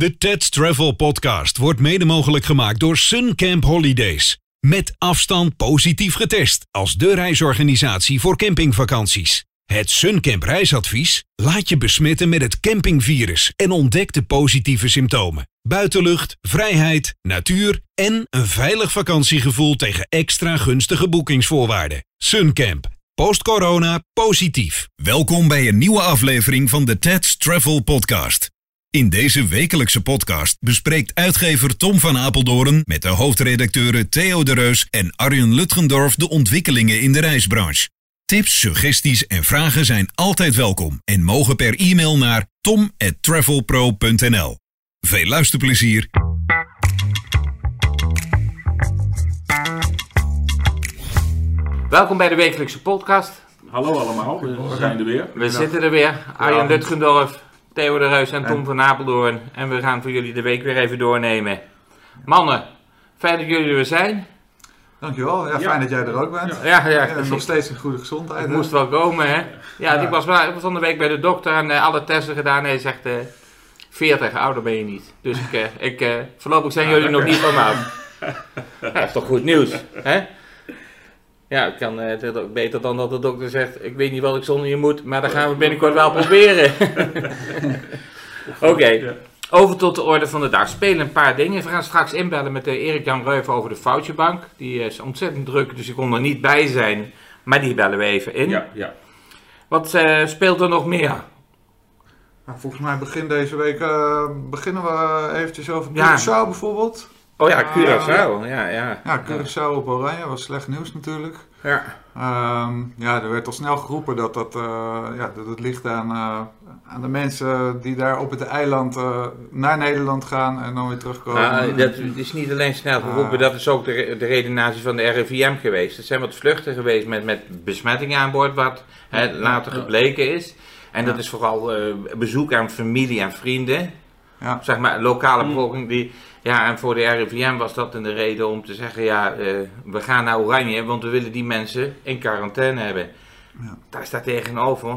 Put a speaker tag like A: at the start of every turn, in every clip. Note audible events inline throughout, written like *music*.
A: De Ted's Travel Podcast wordt mede mogelijk gemaakt door Suncamp Holidays. Met afstand positief getest als de reisorganisatie voor campingvakanties. Het Suncamp reisadvies laat je besmetten met het campingvirus en ontdek de positieve symptomen. Buitenlucht, vrijheid, natuur en een veilig vakantiegevoel tegen extra gunstige boekingsvoorwaarden. Suncamp. Post-corona positief. Welkom bij een nieuwe aflevering van de Ted's Travel Podcast. In deze wekelijkse podcast bespreekt uitgever Tom van Apeldoorn met de hoofdredacteuren Theo de Reus en Arjen Lutgendorf de ontwikkelingen in de reisbranche. Tips, suggesties en vragen zijn altijd welkom en mogen per e-mail naar tom@travelpro.nl. Veel luisterplezier.
B: Welkom bij de wekelijkse podcast.
C: Hallo allemaal, we zijn er weer.
B: We zitten er weer. Arjen Lutgendorf, Theo de Reus en Tom van Apeldoorn. En we gaan voor jullie de week weer even doornemen. Mannen, fijn dat jullie er weer zijn.
D: Dankjewel, ja, fijn dat jij er ook bent.
B: Ja, ja,
D: Ja, nog steeds een goede gezondheid.
B: het
D: hè?
B: moest wel komen, hè? Ja,
D: Ja.
B: ik was ik was van de week bij de dokter en eh, alle testen gedaan. Hij zegt, eh 40, ouder ben je niet. Dus ik, eh, ik, eh, voorlopig zijn
C: Ja,
B: jullie nog niet van. Ja, *laughs* dat is toch goed nieuws, hè? Ja, ik kan eh, het ook beter dan dat de dokter zegt, ik weet niet wat ik zonder je moet, maar dat gaan we binnenkort wel proberen. *laughs* Oké,
C: Ja.
B: over tot de orde van de dag. Spelen een paar dingen. We gaan straks inbellen met eh, Erik-Jan Reuven over de foutjebank. Die is ontzettend druk, dus ik kon er niet bij zijn. Maar die bellen we even in.
C: Ja, ja.
B: Wat eh, speelt er nog meer?
D: Nou, volgens mij begin deze week eh, beginnen we eventjes over
B: Ja.
D: Curaçao bijvoorbeeld.
B: Oh ja,
D: Ah,
B: Curaçao. Ja, ja.
D: Ja, Curaçao op Oranje was slecht nieuws natuurlijk.
B: Ja.
D: Ehm, ja, er werd al snel geroepen dat, dat, eh, ja, dat het ligt aan, eh, aan de mensen die daar op het eiland eh, naar Nederland gaan en dan weer terugkomen.
B: Ah, dat is niet alleen snel geroepen,
D: Ah.
B: dat is ook de, de redenatie van de RIVM geweest. Er zijn wat vluchten geweest met, met besmettingen aan boord, wat hè, later gebleken is. En dat is vooral eh, bezoek aan familie en vrienden.
D: Ja.
B: Zeg maar, lokale
C: Mm.
B: bevolking die... Ja, en voor de RIVM was dat een reden om te zeggen, ja, eh, we gaan naar Oranje, want we willen die mensen in quarantaine hebben.
D: Ja.
B: Daar staat tegenover.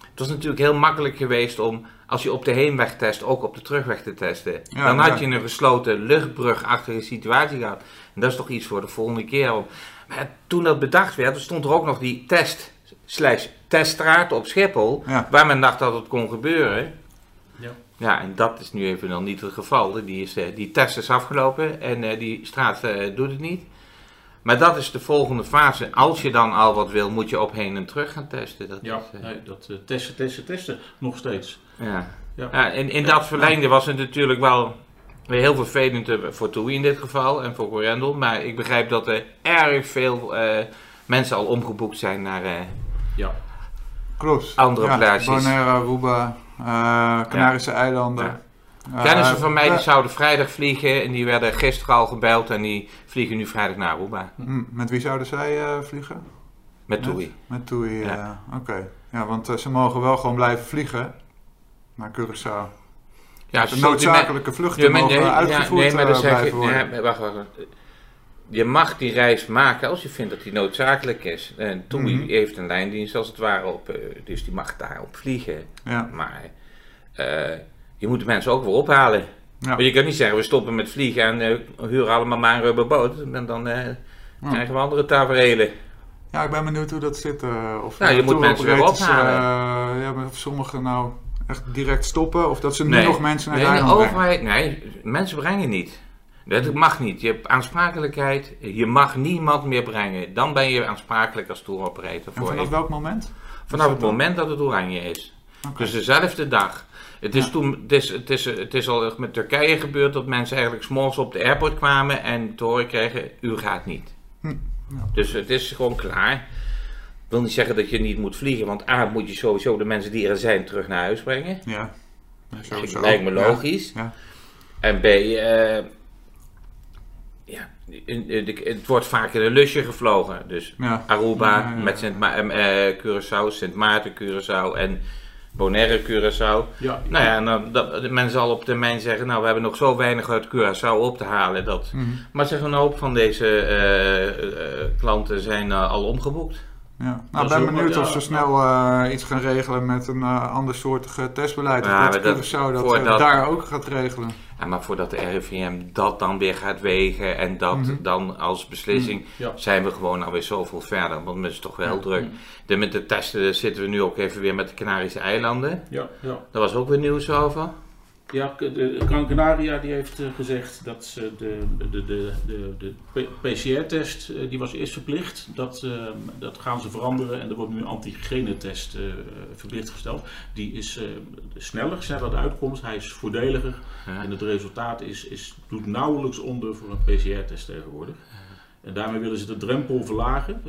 B: Het was natuurlijk heel makkelijk geweest om, als je op de heenweg test, ook op de terugweg te testen.
D: Ja,
B: Dan had je een gesloten luchtbrugachtige situatie gehad. En dat is toch iets voor de volgende keer. Maar toen dat bedacht werd, stond er ook nog die test slash teststraat op Schiphol,
D: Ja.
B: waar men dacht dat het kon gebeuren.
C: Ja.
B: En dat is nu even nog niet het geval. Die, is, eh, die test is afgelopen en eh, die straat eh, doet het niet. Maar dat is de volgende fase. Als je dan al wat wil, moet je op heen en terug gaan testen. Dat
C: Ja,
B: is, eh,
C: nee, dat eh, testen, testen, testen, nog steeds.
B: ja.
C: Ja.
B: Ja, in, in dat verlengde was het natuurlijk wel weer heel vervelend voor Toei in dit geval en voor Corendel. Maar ik begrijp dat er erg veel eh, mensen al omgeboekt zijn naar... eh,
C: Ja,
D: Klopt.
B: Andere
D: ja,
B: plaatsjes.
D: Bonaire, Aruba, eh, Canarische eilanden.
B: Ja.
D: Eh,
B: Kennissen van mij die
D: eh,
B: zouden vrijdag vliegen en die werden gisteren al gebeld en die vliegen nu vrijdag naar Aruba
D: hm, Met wie zouden zij eh, vliegen?
B: met? Toei.
D: Met TUI,
B: Ja.
D: ja. Oké. Ja, want eh, ze mogen wel gewoon blijven vliegen naar Curaçao.
B: Ja,
D: de noodzakelijke vluchten mogen uitgevoerd
B: nee, maar
D: eh,
B: dan zeg
D: blijven worden.
B: Je mag die reis maken als je vindt dat die noodzakelijk is. En Toei
D: Mhm.
B: heeft een lijndienst als het ware op, eh, dus die mag daarop vliegen.
D: Ja.
B: Maar eh, je moet de mensen ook weer ophalen.
D: Ja.
B: Je kan niet zeggen, we stoppen met vliegen en eh, huren allemaal maar een rubberboot. En dan eh,
D: Ja.
B: krijgen we andere taferelen.
D: ja, ik ben benieuwd hoe dat zit. eh, of
B: Nou, je
D: eh,
B: moet mensen weer ophalen.
D: eh, ja, of sommigen nou echt direct stoppen of dat ze nu
B: Nee.
D: nog mensen naar
B: Nee, de overheid, nee, mensen brengen niet. Dat mag niet. Je hebt aansprakelijkheid. Je mag niemand meer brengen. Dan ben je aansprakelijk als tour operator.
D: En
B: Voor
D: vanaf welk moment?
B: vanaf het
D: dat dan?
B: moment dat het oranje is. Dus dezelfde dag. Het is,
D: Ja.
B: toen, het, is, het, is, het is al met Turkije gebeurd dat mensen eigenlijk s'morgens op de airport kwamen en te horen kregen, u gaat niet.
D: Hm, ja.
B: Dus het is gewoon klaar. Ik wil niet zeggen dat je niet moet vliegen, want A, moet je sowieso de mensen die er zijn terug naar huis brengen.
D: Ja. Ja, sowieso.
B: Lijkt me logisch.
D: Ja.
B: En B, eh, ja, het wordt vaak in een lusje gevlogen. Dus
D: Ja.
B: Aruba
D: Ja, ja, ja.
B: met Sint Ma eh, eh, Curaçao, Sint Maarten Curaçao en Bonaire Curaçao.
C: ja.
B: Nou ja, dan, dat, men zal op termijn zeggen, nou we hebben nog zo weinig uit Curaçao op te halen. Dat,
D: Mhm.
B: maar zeg, een hoop van deze eh, eh, klanten zijn al omgeboekt.
D: Ja. Nou, ik ben benieuwd of ze
C: ja,
D: snel eh, iets gaan regelen met een uh, andersoortig uh, testbeleid.
B: Ja,
D: of dat
B: dat-
D: Curaçao dat,
B: voordat-
D: eh, daar ook gaat regelen.
B: Ja, maar voordat de RIVM dat dan weer gaat wegen en dat
D: Mhm.
B: dan als beslissing,
C: Ja.
B: zijn we gewoon alweer zoveel verder. Want het is toch wel heel
D: Ja.
B: druk. De, met de testen zitten we nu ook even weer met de Canarische eilanden.
C: Ja, ja.
B: Daar was ook weer nieuws over.
C: Ja, de Gran Canaria die heeft eh, gezegd dat ze de, de, de, de, de PCR-test, eh, die was eerst verplicht. Dat, eh, dat gaan ze veranderen en er wordt nu een antigenetest eh, verplicht gesteld. Die is sneller, sneller de uitkomst, hij is voordeliger.
B: Ja.
C: En het resultaat is, is, doet nauwelijks onder voor een PCR-test tegenwoordig. En daarmee willen ze de drempel verlagen.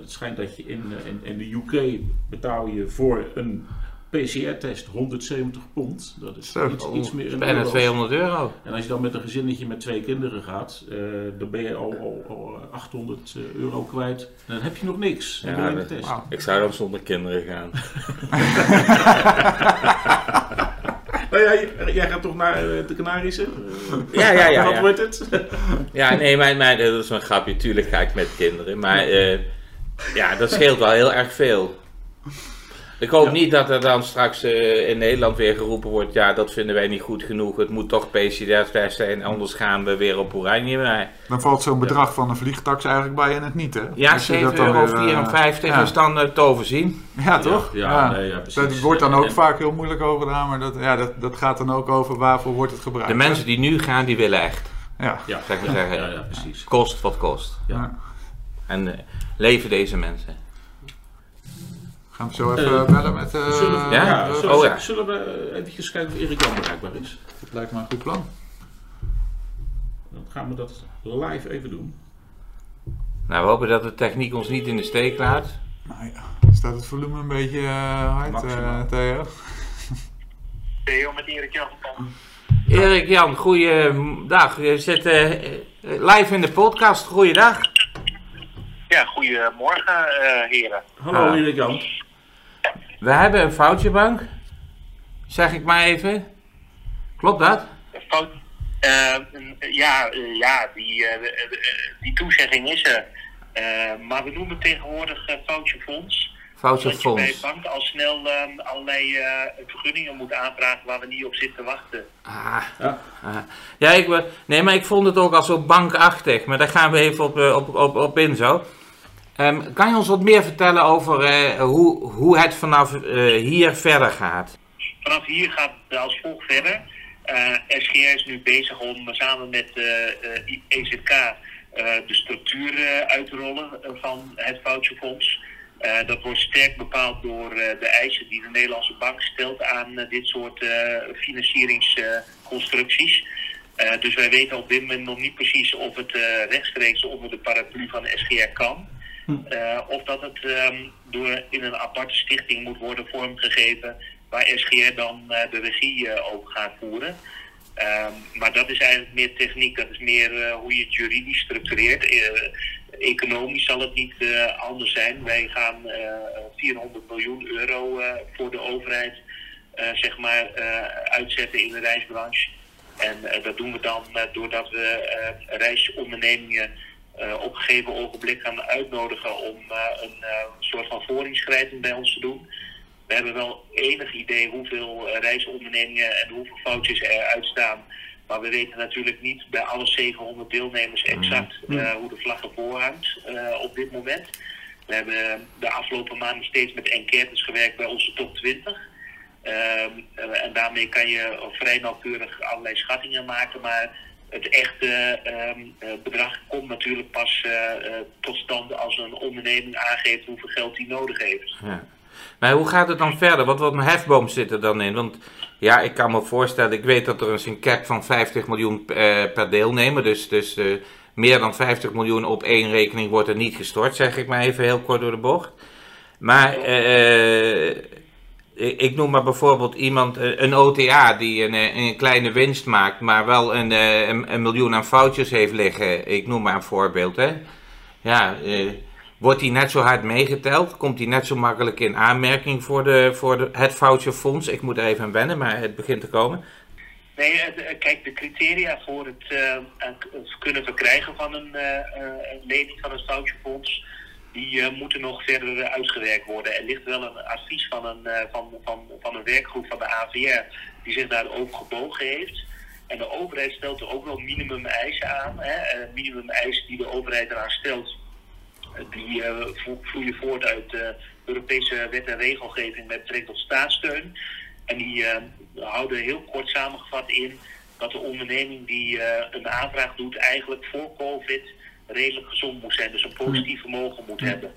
C: Het schijnt dat je in, in, in de UK betaal je voor een PCR-test 170 pond. Dat is
D: Zo.
C: iets, iets meer
B: Dat is
C: in
B: bijna
C: euro's.
B: 200 euro.
C: En als je dan met een gezinnetje met twee kinderen gaat, eh, dan ben je al, al, al 800 euro kwijt. En dan heb je nog niks. Dan
B: Ja,
C: de test.
B: Ik zou dan zonder kinderen gaan.
C: Nou *laughs* ja, jij- gaat toch naar eh, de Canarische?
B: Ja, ja, ja. *laughs*
C: Wat
B: ja.
C: wordt het?
B: Ja, nee, mijn, mijn, dat is een grapje. Tuurlijk ga ik met kinderen. Maar eh, ja, dat scheelt wel heel erg veel. Ik hoop
C: Ja.
B: niet dat er dan straks eh, in Nederland weer geroepen wordt... ja, dat vinden wij niet goed genoeg. Het moet toch PCR-test zijn, anders gaan we weer op oranje. Maar,
D: Dan valt zo'n bedrag van een vliegtax eigenlijk bij in het niet, hè?
B: ja,
D: Als je dat
B: 7,54
D: dan
B: euro
D: weer, eh, ja.
B: is dan eh, te overzien.
D: Ja, toch?
C: Ja, nee, ja, precies.
D: Dat wordt dan ook
C: En-
D: vaak heel moeilijk over gedaan, maar dat, ja, dat, dat gaat dan ook over waarvoor wordt het gebruikt.
B: De mensen die nu gaan, die willen echt.
D: Ja.
C: Ja,
B: Zeg maar zeggen.
C: ja, ja, precies.
B: Kost wat kost.
C: Ja.
D: Ja.
B: En eh, leven deze mensen.
D: Gaan we zo even
C: Eh,
D: bellen met... eh,
C: Zullen we,
B: Ja?
C: ja,
D: eh,
C: zullen,
B: Oh,
C: we-
B: ja.
C: zullen we even kijken of Erik Jan bereikbaar is?
D: Dat lijkt me een goed plan.
C: Dan gaan we dat live even doen.
B: Nou, we hopen dat de techniek ons niet in de steek laat.
D: Nou ja, staat het volume een beetje eh, hard, eh,
C: Maximaal.
D: Theo?
E: Theo met Erik Jan.
B: Erik Jan, goeiedag. Je zit eh, live in de podcast. Goeiedag.
E: Ja, goedemorgen eh, heren.
C: Hallo
B: Ah.
C: Erik Jan.
B: We hebben een foutjebank. Zeg ik maar even. Klopt dat?
E: Fout, eh, ja, eh, ja die, eh, die toezegging is er. Eh, maar we noemen tegenwoordig foutje fonds.
B: Foutje
E: Dat je bij
B: fonds.
E: bank al snel eh, allerlei eh, vergunningen moet aanvragen waar we niet op zitten te wachten.
B: Ah,
C: Ja.
B: ah. Ja, ik, nee, maar ik vond het ook al zo bankachtig. Maar daar gaan we even op, op, op, op in zo. Ehm, kan je ons wat meer vertellen over eh, hoe, hoe het vanaf eh, hier verder gaat?
E: Vanaf hier gaat het als volgt verder. Eh, SGR is nu bezig om samen met EZK eh, de structuur uit te rollen van het foutjefonds. Eh, dat wordt sterk bepaald door de eisen die de Nederlandse bank stelt aan dit soort financieringsconstructies. Dus wij weten op dit moment nog niet precies of het rechtstreeks onder de paraplu van SGR kan. Eh, of dat het ehm, door in een aparte stichting moet worden vormgegeven waar SGR dan eh, de regie eh, over gaat voeren. Ehm, maar dat is eigenlijk meer techniek, dat is meer hoe je het juridisch structureert. Economisch zal het niet anders zijn. Wij gaan eh 400 miljoen euro voor de overheid zeg maar, uitzetten in de reisbranche. En dat doen we dan doordat we reisondernemingen eh, op een gegeven ogenblik gaan uitnodigen om eh, een eh, soort van voorinschrijving bij ons te doen. We hebben wel enig idee hoeveel reisondernemingen en hoeveel foutjes er uitstaan. Maar we weten natuurlijk niet bij alle 700 deelnemers exact eh, hoe de vlag ervoor hangt op dit moment. We hebben de afgelopen maanden steeds met enquêtes gewerkt bij onze top 20. Ehm, eh, en daarmee kan je vrij nauwkeurig allerlei schattingen maken. Maar het echte ehm, eh, bedrag komt natuurlijk pas eh, eh, tot stand als een onderneming aangeeft hoeveel geld hij nodig heeft.
B: Ja. Maar hoe gaat het dan verder? Wat, wat een hefboom zit er dan in? Want ja, ik kan me voorstellen, ik weet dat er een cap van 50 miljoen per deelnemer. Dus, dus meer dan 50 miljoen op één rekening wordt er niet gestort, zeg ik maar even heel kort door de bocht. Maar eh, ik, noem maar bijvoorbeeld iemand, eh, een OTA die een, eh, een kleine winst maakt, maar wel een, eh, een, een miljoen aan foutjes heeft liggen. Ik noem maar een voorbeeld, hè. Ja, eh, wordt die net zo hard meegeteld? Komt die net zo makkelijk in aanmerking voor, de, voor de, het foutjefonds? Ik moet er even aan wennen, maar het begint te komen.
E: Nee, kijk, de criteria voor het, kunnen verkrijgen van een, een lening van het foutjefonds die moeten nog verder uitgewerkt worden. Er ligt wel een advies van een, van, van, van een werkgroep van de AVR die zich daarover gebogen heeft. En de overheid stelt er ook wel minimum eisen aan. Hè? minimum eisen die de overheid eraan stelt, die vloeien voort uit Europese wet en regelgeving met betrekking tot staatssteun. En die houden heel kort samengevat in dat de onderneming die een aanvraag doet eigenlijk voor COVID redelijk gezond moet zijn. Dus een positief vermogen moet hebben.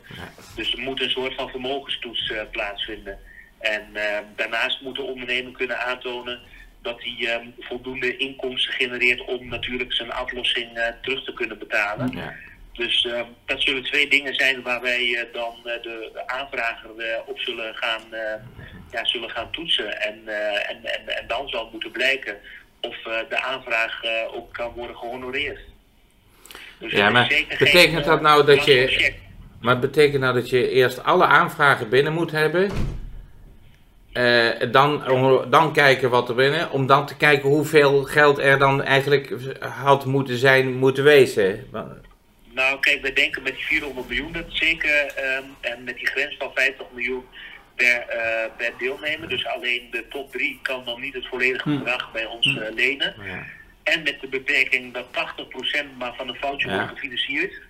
E: Dus er moet een soort van vermogenstoets uh, plaatsvinden. En uh, daarnaast moet de ondernemer kunnen aantonen dat hij uh, voldoende inkomsten genereert om natuurlijk zijn aflossing uh, terug te kunnen betalen. Ja. Dus dat zullen twee dingen zijn waar wij dan de, de, aanvrager op zullen gaan, ja, zullen gaan toetsen. En, en, en, en dan zal moeten blijken of de aanvraag ook kan worden gehonoreerd.
B: Dus ja, maar betekent dat nou dat je. Maar betekent nou dat je eerst alle aanvragen binnen moet hebben? Uh, dan, dan kijken wat er binnen, om dan te kijken hoeveel geld er dan eigenlijk had moeten zijn, moeten wezen.
E: Nou, kijk, we denken met die 400 miljoen dat zeker, um, en met die grens van 50 miljoen per, uh, per deelnemer. Dus alleen de top 3 kan dan niet het volledige hm. bedrag bij ons uh, lenen. Ja. En met de beperking dat 80% maar van een foutje wordt gefinancierd,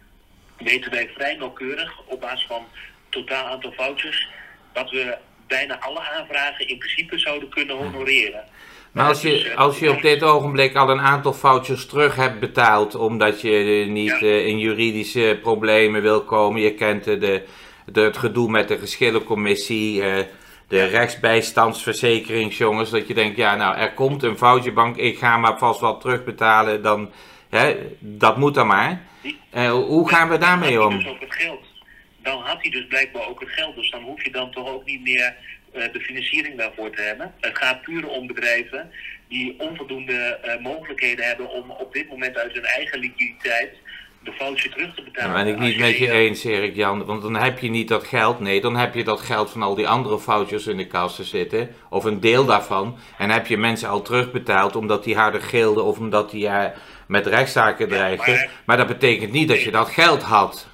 E: weten wij vrij nauwkeurig op basis van totaal aantal foutjes dat we bijna alle aanvragen in principe zouden kunnen honoreren.
B: Maar als je, eh, als je op dit ogenblik al een aantal foutjes terug hebt betaald, omdat je niet uh, in juridische problemen wil komen, je kent de, de, het gedoe met de geschillencommissie, de rechtsbijstandsverzekeringsjongens, dat je denkt, ja nou, er komt een foutje bank, ik ga maar vast wat terugbetalen, dan, hè, dat moet dan maar. Uh, hoe gaan we daarmee om?
E: Dus ook het geld. Dan had hij dus blijkbaar ook het geld, dus dan hoef je dan toch ook niet meer uh, de financiering daarvoor te hebben. Het gaat puur om bedrijven die onvoldoende uh, mogelijkheden hebben om op dit moment uit hun eigen liquiditeit de foutje terug te betalen.
B: Nou, ben ik niet met je eens, Erik Jan. Want dan heb je niet dat geld. Nee, dan heb je dat geld van al die andere foutjes in de kassen zitten. Of een deel daarvan. En heb je mensen al terugbetaald omdat die harder gilden of omdat die uh, met rechtszaken dreigden. maar, dat betekent niet dat je dat geld had.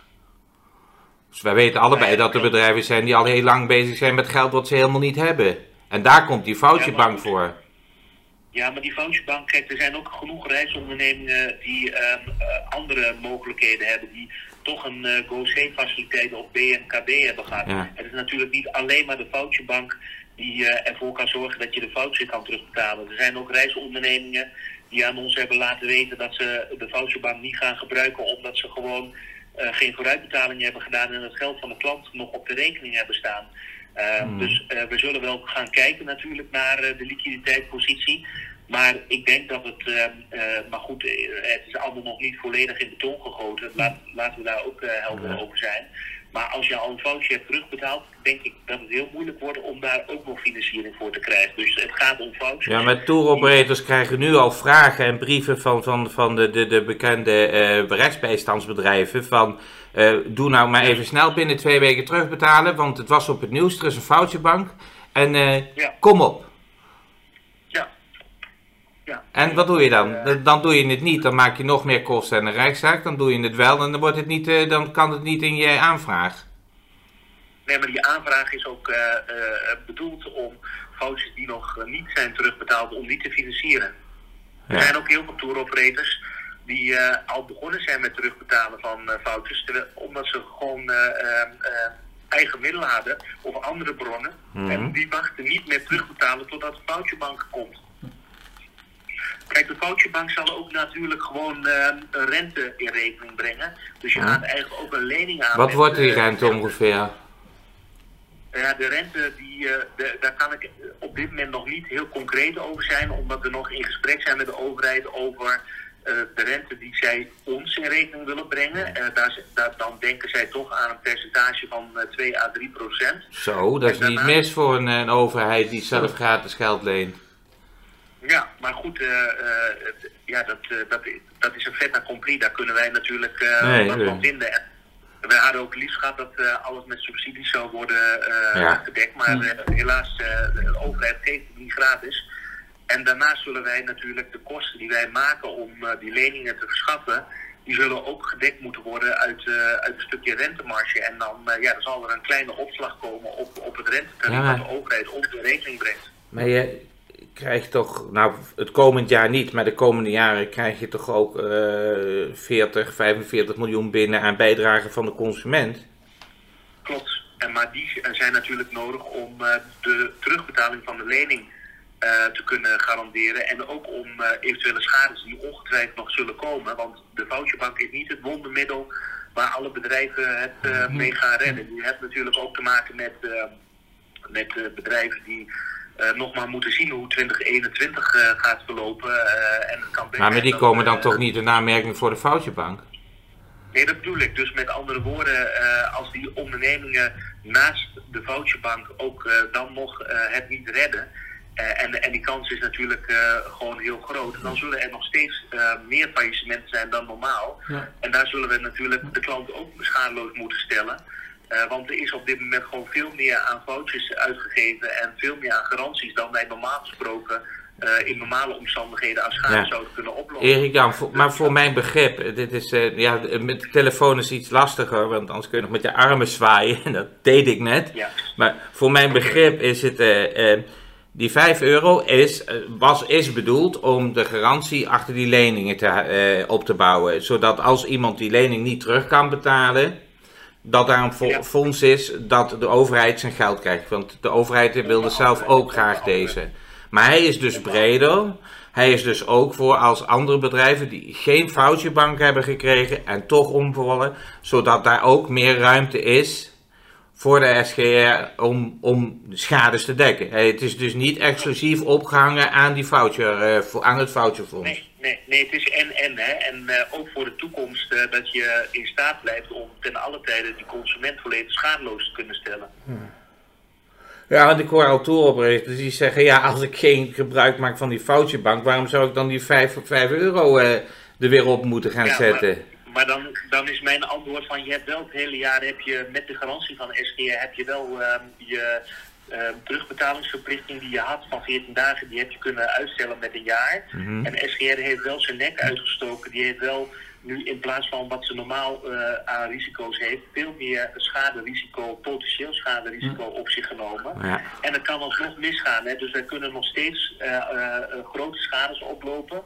B: Dus wij weten allebei dat er bedrijven zijn die al heel lang bezig zijn met geld wat ze helemaal niet hebben. En daar komt die foutjebank voor.
E: Ja, maar die voucherbank, kijk, er zijn ook genoeg reisondernemingen die um, uh, andere mogelijkheden hebben, die toch een uh, eh, GoC-faciliteit of BNKB hebben gehad. Ja. Het is natuurlijk niet alleen maar de voucherbank die uh, ervoor kan zorgen dat je de voucher kan terugbetalen. Er zijn ook reisondernemingen die aan ons hebben laten weten dat ze de voucherbank niet gaan gebruiken omdat ze gewoon uh, geen vooruitbetaling hebben gedaan en het geld van de klant nog op de rekening hebben staan. Uh, hmm. Dus uh, we zullen wel gaan kijken natuurlijk naar uh, de liquiditeitspositie. Maar ik denk dat het, ehm, eh, maar goed, eh, het is allemaal nog niet volledig in beton gegoten. Laat, laten we daar ook uh, helder over zijn. Maar als je al een foutje hebt terugbetaald, denk ik dat het heel moeilijk wordt om daar ook nog financiering voor te krijgen. Dus het gaat om foutjes.
B: Ja, met touroperators krijgen nu al vragen en brieven van, van, van de, de, de bekende rechtsbijstandsbedrijven van... Uh, doe nou maar even snel binnen twee weken terugbetalen, want het was op het nieuws, er is een foutjebank. En ja. kom op.
E: Ja.
B: En wat doe je dan? Uh, dan doe je het niet, dan maak je nog meer kosten en een rechtszaak. Dan doe je het wel en dan, wordt het niet, dan kan het niet in je aanvraag.
E: Nee, maar die aanvraag is ook bedoeld om foutjes die nog niet zijn terugbetaald, om die te financieren. Ja. Er zijn ook heel veel touroperators die al begonnen zijn met terugbetalen van foutjes, terwijl, omdat ze gewoon eigen middelen hadden of andere bronnen. Mm -hmm. En die wachten niet meer terugbetalen totdat de foutjebank komt. Kijk, de foutjebank zal ook natuurlijk gewoon uh, rente in rekening brengen. Dus je gaat eigenlijk ook een lening aan.
B: Wat wordt die rente ongeveer?
E: Ja, de rente, die, uh, de, daar kan ik op dit moment nog niet heel concreet over zijn, omdat we nog in gesprek zijn met de overheid over uh, de rente die zij ons in rekening willen brengen. Uh, daar, daar, dan denken zij toch aan een percentage van 2 à 3 procent.
B: Zo, dat is niet mis voor een, een overheid die zelf gratis geld leent.
E: Ja, maar goed, uh, uh, ja, dat, uh, dat, dat is een fait accompli. Daar kunnen wij natuurlijk nee, wat van vinden. En we hadden ook liefst gehad dat alles met subsidies zou worden ja. gedekt. Maar hm. helaas, de overheid geeft het niet gratis. En daarnaast zullen wij natuurlijk de kosten die wij maken om die leningen te verschaffen, die zullen ook gedekt moeten worden uit, uh, uit een stukje rentemarge. En dan, uh, ja, zal er een kleine opslag komen op, op het rentetarief ja, dat de overheid op de rekening brengt.
B: Maar je krijgt toch, nou het komend jaar niet, maar de komende jaren krijg je toch ook uh, 40, 45 miljoen binnen aan bijdragen van de consument?
E: Klopt. En, maar die zijn natuurlijk nodig om de terugbetaling van de lening uh, te kunnen garanderen. En ook om uh, eventuele schades die ongetwijfeld nog zullen komen. Want de voucherbank is niet het wondermiddel waar alle bedrijven het uh, mee gaan redden. Je hebt natuurlijk ook te maken met, met bedrijven die nog maar moeten zien hoe 2021 gaat verlopen. en het kan
B: maar, maar die komen dan toch niet in aanmerking voor de voucherbank?
E: Nee, dat bedoel ik. Dus met andere woorden, als die ondernemingen naast de voucherbank ook dan nog het niet redden uh, en, en die kans is natuurlijk uh, gewoon heel groot. Dan zullen er nog steeds uh, meer faillissementen zijn dan normaal. Ja. En daar zullen we natuurlijk de klant ook schadeloos moeten stellen. want er is op dit moment gewoon veel meer aan foutjes uitgegeven en veel meer aan garanties dan wij normaal gesproken in normale omstandigheden aan schade ja. zouden kunnen oplossen.
B: Erik Jan, voor, maar voor mijn begrip, dit is, ja, met de telefoon is iets lastiger, want anders kun je nog met je armen zwaaien. En *laughs* dat deed ik net. Ja. Maar voor mijn begrip is het die 5 euro is, eh, was, is bedoeld om de garantie achter die leningen te, uh, op te bouwen. Zodat als iemand die lening niet terug kan betalen, dat daar een fonds is dat de overheid zijn geld krijgt. Want de overheid wilde zelf ook graag deze. Maar hij is dus breder. Hij is dus ook voor als andere bedrijven die geen foutjebank hebben gekregen en toch omvallen, zodat daar ook meer ruimte is voor de SGR om, om schades te dekken. Het is dus niet exclusief opgehangen aan, die voucher, uh, aan het voucherfonds.
E: Nee, nee, nee, het is en-en. En uh, ook voor de toekomst uh, dat je in staat blijft om ten alle tijde die consument volledig schadeloos te kunnen stellen. Hmm.
B: Ja, want ik hoor al toeroprichters die zeggen, ja, als ik geen gebruik maak van die voucherbank, waarom zou ik dan die 5 voor 5 euro er weer op moeten gaan zetten?
E: Maar dan, dan is mijn antwoord van je hebt wel het hele jaar heb je met de garantie van SGR heb je wel uh, je uh, terugbetalingsverplichting die je had van 14 dagen, die heb je kunnen uitstellen met een jaar. Mm -hmm. En SGR heeft wel zijn nek uitgestoken. Die heeft wel nu in plaats van wat ze normaal uh, aan risico's heeft, veel meer schaderisico, potentieel schaderisico mm. op zich genomen. Ja. En dat kan alsnog misgaan. Hè? Dus wij kunnen nog steeds uh, grote schades oplopen.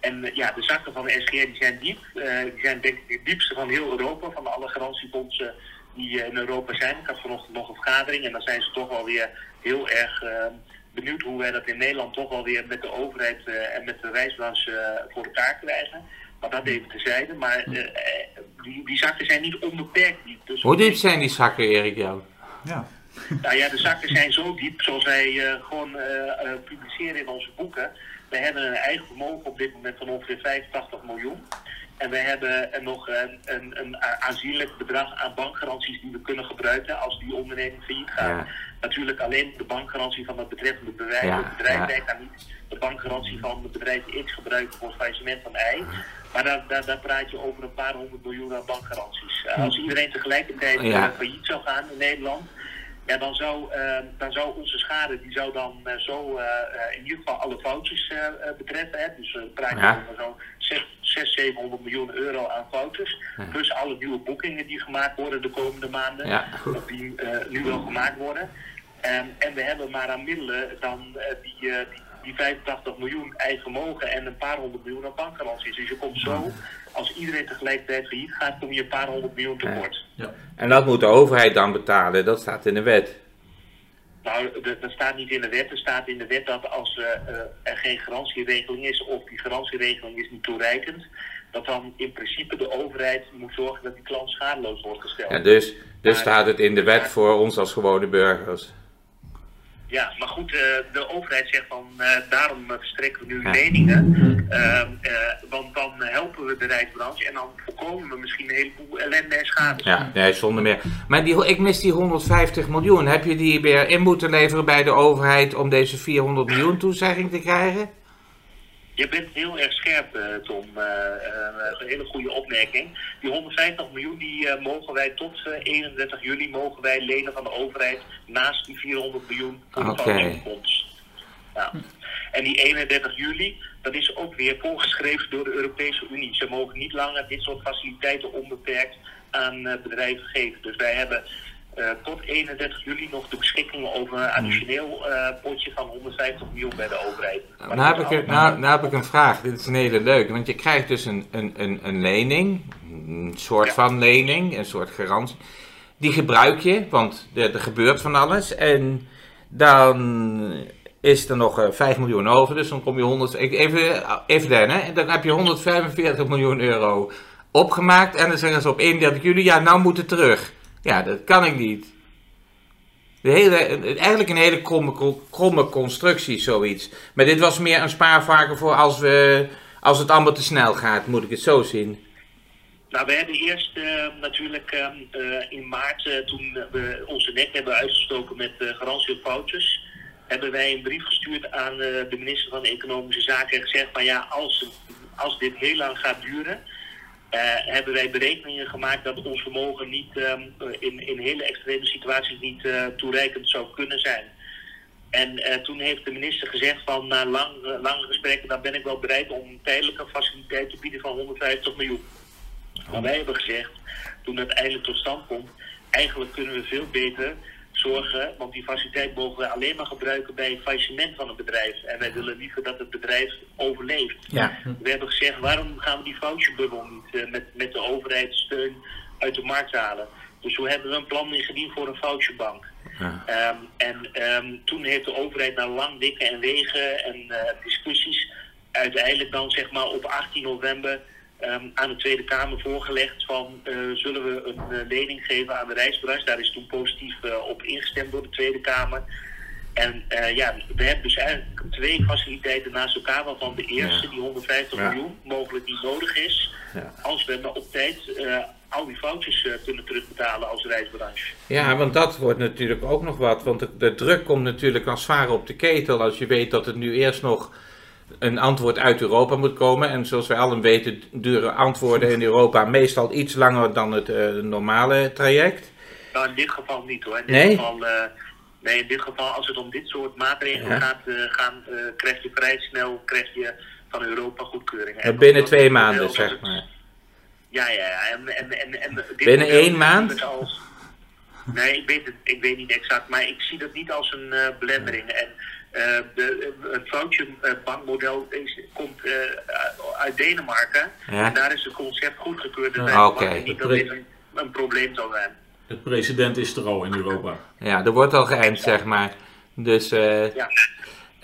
E: En eh, ja, de zakken van de SGR die zijn diep. Uh, die zijn denk ik het diepste van heel Europa, van alle garantiefondsen die in Europa zijn. Ik had vanochtend nog een vergadering en dan zijn ze toch wel weer heel erg uh, benieuwd hoe wij dat in Nederland toch wel weer met de overheid uh, en met de reisbranche voor elkaar krijgen. Maar dat even tezijde. Maar die, die zakken zijn niet onbeperkt diep.
B: Dus hoe diep zijn die zakken, Erik, jou?
E: Ja. Nou ja, de zakken zijn zo diep, zoals wij gewoon publiceren in onze boeken we hebben een eigen vermogen op dit moment van ongeveer 85 miljoen. En we hebben nog een, een, een aanzienlijk bedrag aan bankgaranties die we kunnen gebruiken als die onderneming failliet gaat. Natuurlijk alleen de bankgarantie van het betreffende bedrijf. Ja. Het bedrijf werkt daar niet de bankgarantie van het bedrijf X gebruiken voor het faillissement van Y. Maar daar, daar, daar, praat je over een paar honderd miljoen aan bankgaranties. als iedereen tegelijkertijd ja. failliet zou gaan in Nederland, ja, dan, zou, uh, dan zou onze schade, die zou dan uh, zo uh, in ieder geval alle foutjes betreffen. Hè? Dus we praten ja. over zo'n 600, 700 miljoen euro aan foutjes. Ja. Plus alle nieuwe boekingen die gemaakt worden de komende maanden. Ja. Of die nu wel gemaakt worden. Um, en we hebben maar aan middelen dan die, die die 85 miljoen eigen vermogen en een paar honderd miljoen aan bankgaranties. Dus je komt zo, als iedereen tegelijkertijd failliet gaat, kom je een paar honderd miljoen tekort.
B: Ja. En dat moet de overheid dan betalen, dat staat in de wet.
E: Nou, dat staat niet in de wet. Er staat in de wet dat als uh, er geen garantieregeling is of die garantieregeling is niet toereikend, dat dan in principe de overheid moet zorgen dat die klant schadeloos wordt gesteld.
B: Ja, dus dus staat het in de wet voor ons als gewone burgers.
E: Ja, maar goed, uh, de overheid zegt van uh, daarom verstrekken we nu leningen. Uh, want dan helpen we de reisbranche en dan voorkomen we misschien een heleboel ellende en schade.
B: Ja, nee, zonder meer. Maar die, ik mis die 150 miljoen. Heb je die weer in moeten leveren bij de overheid om deze 400 miljoen toezegging te krijgen?
E: Je bent heel erg scherp, uh, Tom. Uh, uh, een hele goede opmerking. Die 150 miljoen die mogen wij tot 31 juli mogen wij lenen van de overheid naast die 400 miljoen voor okay. fonds. Ja. En die 31 juli, dat is ook weer voorgeschreven door de Europese Unie. Ze mogen niet langer dit soort faciliteiten onbeperkt aan bedrijven geven. Dus wij hebben tot 31 juli nog de beschikking over een additioneel uh, potje van 150 miljoen bij de overheid.
B: Maar nou, heb ik, nou, nou heb ik een vraag. Dit is een hele leuke. Want je krijgt dus een, een, een, een lening, een soort ja. van lening, een soort garantie. Die gebruik je, want er, er gebeurt van alles. En dan is er nog uh, 5 miljoen over. Dus dan kom je 100. Even, even dan, hè. Dan heb je 145 miljoen euro opgemaakt. En dan zeggen ze op 31 juli, ja, nou moet het terug. Ja, dat kan ik niet. De hele, eigenlijk een hele kromme, kromme constructie, zoiets. Maar dit was meer een spaarvarken voor als, we, als het allemaal te snel gaat, moet ik het zo zien.
E: Nou, we hebben eerst uh, natuurlijk uh, uh, in maart, toen we onze nek hebben uitgestoken met garantie op foutjes, hebben wij een brief gestuurd aan de minister van Economische Zaken en gezegd van ja, als, als dit heel lang gaat duren, hebben wij berekeningen gemaakt dat ons vermogen niet um, in, in hele extreme situaties niet uh, toereikend zou kunnen zijn. En toen heeft de minister gezegd van na lang, gesprekken, dan ben ik wel bereid om tijdelijke faciliteit te bieden van 150 miljoen. Maar wij hebben gezegd, toen het eindelijk tot stand komt, eigenlijk kunnen we veel beter zorgen, want die faciliteit mogen we alleen maar gebruiken bij het faillissement van een bedrijf. En wij willen liever dat het bedrijf overleeft.
B: Ja.
E: We hebben gezegd, waarom gaan we die voucherbubbel niet uh, met, met de overheidssteun uit de markt halen? Dus zo hebben we een plan ingediend voor een voucherbank. Ja. Um, en um, toen heeft de overheid na lang dikke en wegen en uh, discussies uiteindelijk dan zeg maar op 18 november um, aan de Tweede Kamer voorgelegd van uh, zullen we een uh, lening geven aan de reisbranche. Daar is toen positief uh, op ingestemd door de Tweede Kamer. En ja, we hebben dus eigenlijk twee faciliteiten naast elkaar, waarvan de eerste, ja. die 150 ja. miljoen, mogelijk niet nodig is. Ja. Als we maar op tijd al die foutjes kunnen terugbetalen als reisbranche.
B: Ja, want dat wordt natuurlijk ook nog wat. Want de, de druk komt natuurlijk als zwaar op de ketel. Als je weet dat het nu eerst nog een antwoord uit Europa moet komen. En zoals wij allen weten, duren antwoorden in Europa meestal iets langer dan het uh, normale traject.
E: Nou, in dit geval niet hoor. In dit
B: nee?
E: Geval, uh, nee, in dit geval, als het om dit soort maatregelen ja. gaat, uh, gaan, krijg je vrij snel krijg je van Europa goedkeuring.
B: En binnen twee maanden, zeg maar.
E: Ja, ja, ja. En, en, en, en dit
B: binnen één maand?
E: Als, nee, ik weet, het, ik weet niet exact, maar ik zie dat niet als een belemmering. En, de, het foutje uh, bankmodel is, komt uh, uit Denemarken.
B: Ja.
E: En daar is het concept goedgekeurd. Dus
B: ah, okay.
E: niet dat dit een, een, probleem zal zijn.
C: De president is er al in Europa.
B: Ja, er wordt al geëind, zeg maar. Dus
E: ja.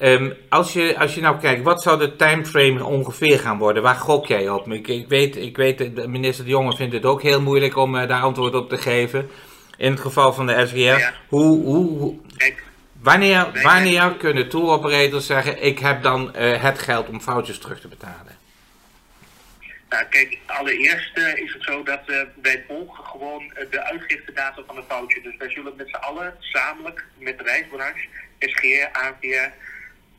B: um, als, je, als je nou kijkt, wat zou de timeframe ongeveer gaan worden? Waar gok jij op? Ik, ik, weet, ik weet, de minister De Jonge vindt het ook heel moeilijk om daar antwoord op te geven. In het geval van de SGR.
E: Ja.
B: Hoe, hoe, hoe
E: Kijk,
B: Wanneer, wanneer kunnen tour operators zeggen: Ik heb dan uh, het geld om foutjes terug te betalen?
E: Nou, kijk, allereerst uh, is het zo dat uh, wij volgen gewoon de uitgiftedata van een foutje. Dus wij zullen met z'n allen gezamenlijk met de reisbranche, SGR, ANVR,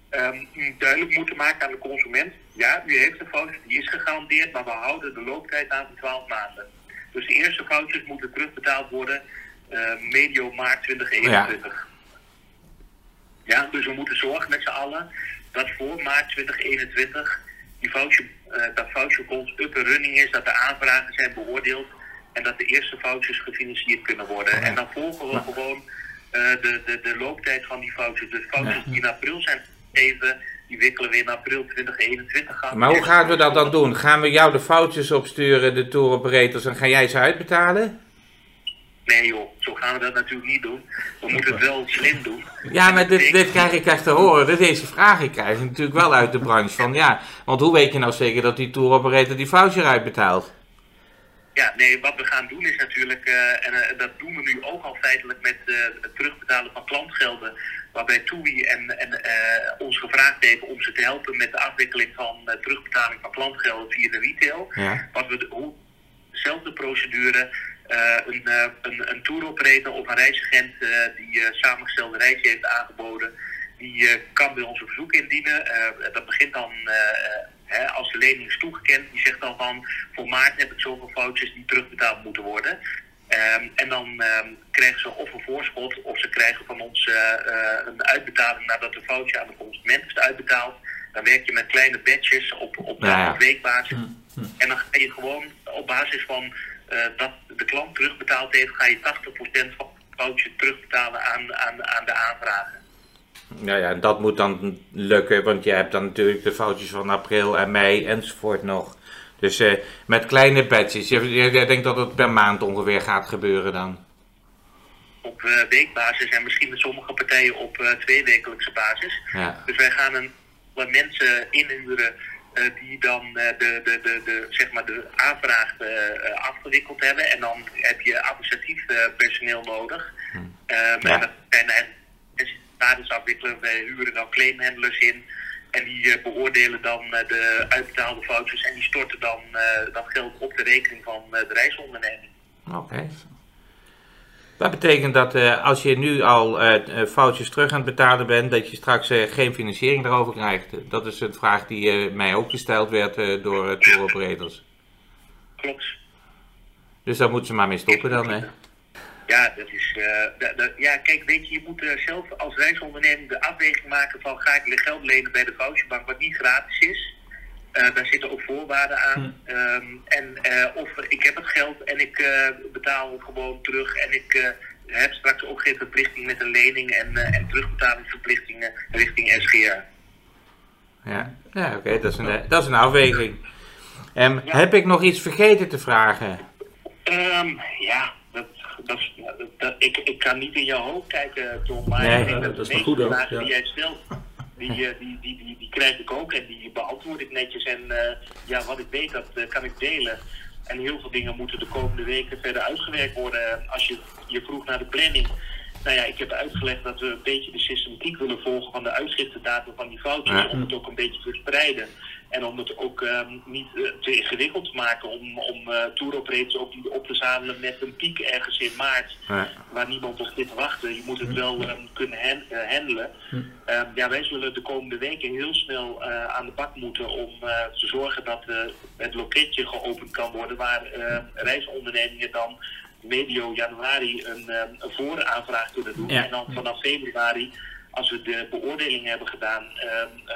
E: um, duidelijk moeten maken aan de consument. Ja, u heeft een foutje, die is gegarandeerd, maar we houden de looptijd aan van 12 maanden. Dus de eerste foutjes moeten terugbetaald worden medio maart 2021.
B: Ja.
E: Ja, dus we moeten zorgen met z'n allen dat voor maart 2021 die voucher, uh, dat voucherfonds up en running is, dat de aanvragen zijn beoordeeld en dat de eerste vouchers gefinancierd kunnen worden.
B: Ja.
E: En dan volgen we
B: Ja.
E: gewoon uh, de, de, de looptijd van die vouchers. Dus vouchers die in april zijn gegeven, die wikkelen we in april 2021 gaan.
B: Maar hoe gaan we dat dan doen? Gaan we jou de foutjes opsturen, de tour operators, en ga jij ze uitbetalen?
E: Nee joh, zo gaan we dat natuurlijk niet doen. We moeten het wel slim doen.
B: Ja, maar dit, dit krijg ik echt te horen. Deze vragen krijg ik natuurlijk wel uit de branche. Van ja, want hoe weet je nou zeker dat die tour operator die voucher uitbetaalt?
E: Ja, nee, wat we gaan doen is natuurlijk, uh, en uh, dat doen we nu ook al feitelijk met uh, het terugbetalen van klantgelden, waarbij TUI en, en ons gevraagd heeft om ze te helpen met de afwikkeling van terugbetaling van klantgelden via de retail.
B: Ja.
E: Wat we hoe, dezelfde procedure, een, een, een tour operator of een reisagent die samengestelde reis heeft aangeboden, die kan bij ons een verzoek indienen. dat begint dan He, als de lening is toegekend, die zegt dan van voor maart heb ik zoveel foutjes die terugbetaald moeten worden. Ehm, en dan ehm, krijgen ze of een voorschot of ze krijgen van ons eh, eh, een uitbetaling nadat de foutje aan de consument is uitbetaald. Dan werk je met kleine badges op, op
B: Ja,
E: weekbasis.
C: Hm, hm.
E: En dan ga je gewoon op basis van eh, dat de klant terugbetaald heeft, ga je 80% van het foutje terugbetalen aan, aan, aan de aanvragen.
B: Nou ja, dat moet dan lukken, want je hebt dan natuurlijk de foutjes van april en mei enzovoort nog. Dus eh, met kleine je, je denkt dat het per maand ongeveer gaat gebeuren dan?
E: Op eh, weekbasis en misschien met sommige partijen op eh tweewekelijkse basis.
B: Ja.
E: Dus wij gaan een wat mensen inhuren die dan eh, de, de, de, de, zeg maar de aanvraag eh, eh, afgewikkeld hebben. En dan heb je administratief eh, personeel nodig. Ehm,
B: Ja.
E: En dat zijn eigenlijk basis afwikkelen. Wij huren dan claimhandlers in. En die eh, beoordelen dan eh, de uitbetaalde foutjes en die storten dan eh, dat geld op de rekening van eh, de reisonderneming.
B: Oké. Dat betekent dat eh, als je nu al eh, eh, foutjes terug aan het betalen bent, dat je straks geen financiering daarover krijgt. Dat is een vraag die mij ook gesteld werd door uh, tour operators.
E: Klopt.
B: Dus daar moeten ze maar mee stoppen dan, hè?
E: Ja, dat is, ja, kijk, weet je, je moet zelf als reisonderneming de afweging maken van ga ik geld lenen bij de voucherbank wat niet gratis is. Eh, daar zitten ook voorwaarden aan. Ehm, en eh, of ik heb het geld en ik eh, betaal het gewoon terug en ik eh, heb straks ook geen verplichting met een lening en, eh, en terugbetalingsverplichtingen richting SGR.
B: Ja, ja oké, dat, is een, dat is een afweging. Ehm, Heb ik nog iets vergeten te vragen?
E: Ehm, ja, dat, dat, is- dat, dat- ik, ik kan niet in jouw hoofd kijken, Tom. Maar
B: Nee,
E: ik denk dat
C: dat
E: de
C: is maar
E: meeste
C: goed
E: vragen
C: ja.
E: die jij stelt, die, eh, die, die, die, die krijg ik ook en die beantwoord ik netjes. En eh, ja, wat ik weet, dat eh, kan ik delen. En heel veel dingen moeten de komende weken verder uitgewerkt worden. Als je, je vroeg naar de planning. Nou ja, ik heb uitgelegd dat we een beetje de systematiek willen volgen van de uitschriftendatum van die foutjes.
B: Ja.
E: Om het ook een beetje te verspreiden. En om het ook ehm, niet eh, te ingewikkeld te maken om, om eh tour operators ook niet op te zadelen met een piek ergens in maart.
B: Ja.
E: Waar niemand op zit te wachten. Je moet het wel ehm, kunnen han- eh, handelen. Ehm, ja, wij zullen de komende weken heel snel eh, aan de bak moeten om eh, te zorgen dat eh, het loketje geopend kan worden. Waar eh, reisondernemingen dan medio januari een, ehm, een vooraanvraag kunnen doen.
B: Ja.
E: En dan vanaf februari als we de beoordeling hebben gedaan, ehm, eh,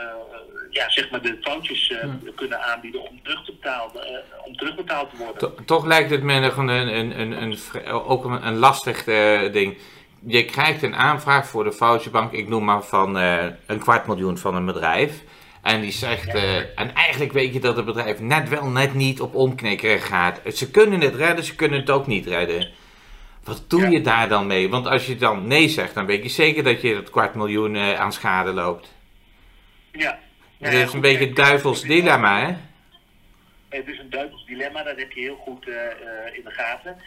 E: ja, zeg maar de foutjes eh, kunnen aanbieden om, terug te eh, om terugbetaald te worden.
B: To- toch lijkt het me nog een, een, een, een, ook een, een lastig ding. Je krijgt een aanvraag voor de voucherbank, ik noem maar van een kwart miljoen van een bedrijf. En die zegt, en eigenlijk weet je dat het bedrijf net wel, net niet op omknikkeren gaat. Ze kunnen het redden, ze kunnen het ook niet redden. Wat doe
E: Ja.
B: je daar dan mee? Want als je dan nee zegt, dan weet je zeker dat je dat kwart miljoen eh, aan schade loopt.
E: Ja.
B: Het
E: ja,
B: is een beetje het duivels dilemma, hè?
E: Het is een duivels dilemma, dat heb je heel goed eh, eh, in de gaten.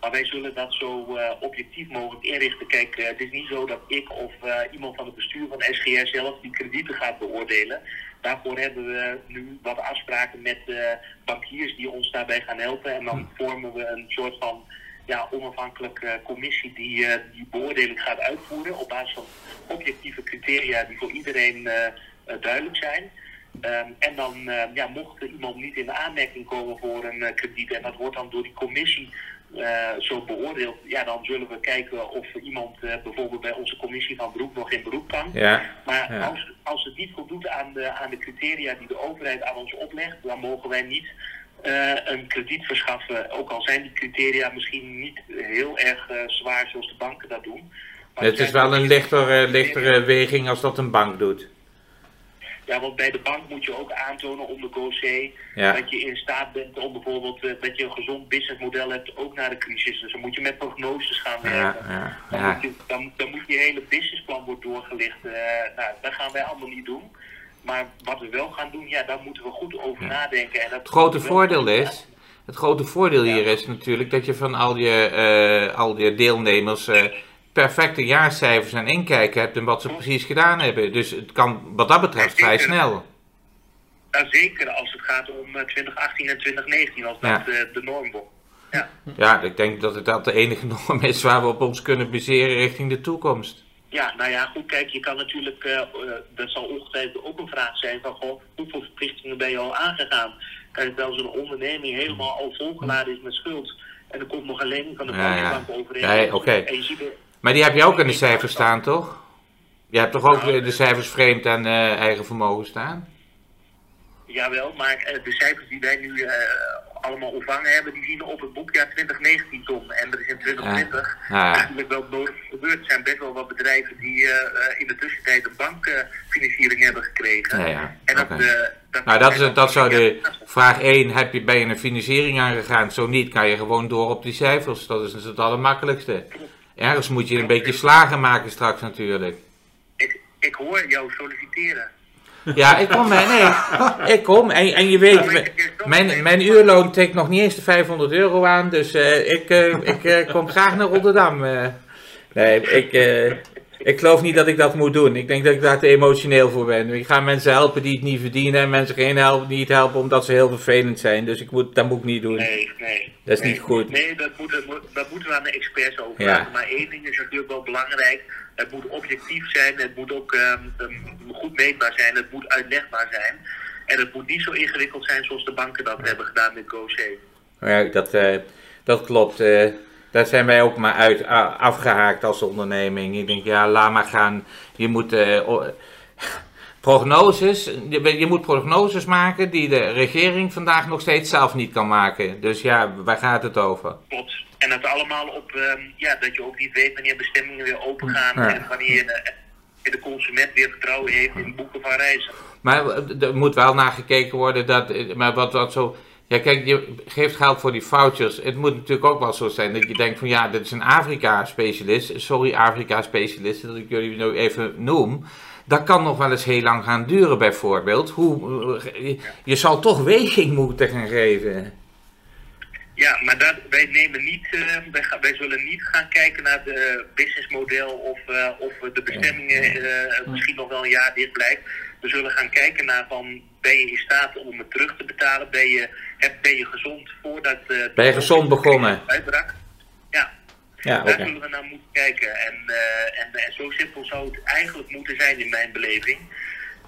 E: Maar wij zullen dat zo objectief mogelijk inrichten. Kijk, het is niet zo dat ik of iemand van het bestuur van SGR zelf die kredieten gaat beoordelen. Daarvoor hebben we nu wat afspraken met bankiers die ons daarbij gaan helpen. En dan vormen we een soort van ja, onafhankelijke eh, commissie die eh, die beoordeling gaat uitvoeren op basis van objectieve criteria die voor iedereen eh, duidelijk zijn. Ehm, en dan eh, ja, mocht er iemand niet in aanmerking komen voor een krediet en dat wordt dan door die commissie zo beoordeeld, ja, dan zullen we kijken of iemand bijvoorbeeld bij onze commissie van beroep nog in beroep kan.
B: Ja.
E: Maar
B: Ja.
E: als, als het niet voldoet aan de, aan de criteria die de overheid aan ons oplegt, dan mogen wij niet eh, een krediet verschaffen. Ook al zijn die criteria misschien niet heel erg eh, zwaar zoals de banken dat doen. Maar
B: Het is wel een lichtere, lichtere weging als dat een bank doet.
E: Ja, want bij de bank moet je ook aantonen onder GoC
B: Ja.
E: dat je in staat bent om bijvoorbeeld eh, dat je een gezond businessmodel hebt, ook na de crisis. Dus dan moet je met prognoses gaan werken.
B: ja,
E: Dan,
B: ja.
E: moet je, dan, dan moet je hele businessplan worden doorgelicht. Eh, nou, dat gaan wij allemaal niet doen. Maar wat we wel gaan doen, ja, daar moeten we goed over nadenken. En dat
B: Het grote voordeel is, het grote voordeel hier is natuurlijk dat je van al je, eh, al je deelnemers eh, perfecte jaarcijfers en inkijken hebt en wat ze precies gedaan hebben. Dus het kan wat dat betreft vrij snel.
E: Ja, zeker als het gaat om eh, 2018 en 2019, als dat
B: Ja.
E: eh, de norm wordt. Ja.
B: Ja, ik denk dat het dat de enige *laughs* norm is waar we op ons kunnen baseren richting de toekomst.
E: Ja, nou ja, goed, kijk, je kan natuurlijk, eh, eh, dat zal ongetwijfeld ook een vraag zijn van, goh, hoeveel verplichtingen ben je al aangegaan? Kijk, als een onderneming helemaal al volgeladen is met schuld, En er komt nog een lening van de
B: Ja, ja.
E: bank overheen.
B: Ja, oké.
E: Er,
B: Maar die heb je ook in de cijfers staan, toch? Je hebt toch ook
E: Nou,
B: de cijfers vreemd aan eh, eigen vermogen staan?
E: jawel, maar de cijfers die wij nu allemaal ontvangen hebben, die zien op het boekjaar 2019 tom. En er is in 2020
B: Ja.
E: eigenlijk wel nodig gebeurd. Er zijn best wel wat bedrijven die eh, eh, in de tussentijd een bankfinanciering hebben gekregen.
B: Ja, ja.
E: En dat, eh, dat,
B: Nou, dat, is, dat zou de vraag 1. Heb je, je een financiering aangegaan? Zo niet, kan je gewoon door op die cijfers. Dat is het allermakkelijkste. Ergens moet je een beetje slagen maken straks natuurlijk.
E: Ik, ik hoor jou solliciteren.
B: Ja, ik kom, nee, ik kom. En, en je weet, mijn, mijn uurloon tikt nog niet eens de 500 euro aan. Dus eh, ik, eh, ik eh, kom graag naar Rotterdam. Nee, ik, ik geloof niet dat ik dat moet doen. Ik denk dat ik daar te emotioneel voor ben. Ik ga mensen helpen die het niet verdienen. En mensen geen helpen, niet helpen omdat ze heel vervelend zijn. Dus ik moet, dat moet ik niet doen.
E: Nee, nee.
B: Dat is
E: nee.
B: niet goed.
E: Nee, dat moeten, dat moeten we aan de experts over
B: Ja.
E: Maar één ding is natuurlijk wel belangrijk. Het moet objectief zijn, het moet ook ehm, ehm, goed meetbaar zijn, het moet uitlegbaar zijn. En het moet niet zo ingewikkeld zijn zoals de banken dat hebben gedaan met GoC.
B: Ja, dat, eh, dat klopt. eh daar zijn wij ook maar uit, afgehaakt als onderneming. Ik denk, ja, laat maar gaan. Je moet eh, *laughs* prognoses, je, je moet prognoses maken die de regering vandaag nog steeds zelf niet kan maken. Dus ja, waar gaat het over?
E: Klopt. En dat allemaal op, ehm, ja, dat je ook niet weet wanneer bestemmingen weer open gaan
B: Ja.
E: en wanneer eh, de consument weer vertrouwen heeft in boeken van reizen.
B: Maar eh, er moet wel naar gekeken worden dat, maar wat, wat zo... Ja, kijk, je geeft geld voor die vouchers. Het moet natuurlijk ook wel zo zijn dat je denkt van ja, dit is een Afrika-specialist. Sorry, Afrika-specialist, dat ik jullie nu even noem. Dat kan nog wel eens heel lang gaan duren, bijvoorbeeld. Hoe, eh, je, zal toch weging moeten gaan geven.
E: Ja, maar dat, wij nemen niet, eh, wij, gaan, wij zullen niet gaan kijken naar het businessmodel of, eh, of de bestemmingen misschien nog wel een jaar dicht blijft. We zullen gaan kijken naar van, ben je in staat om het terug te betalen? Ben je, heb, ben je gezond voordat... eh,
B: Ben je gezond begonnen?
E: Uitbrak? Ja,
B: Ja,
E: daar zullen we naar moeten kijken. En, eh, en, en zo simpel zou het eigenlijk moeten zijn in mijn beleving.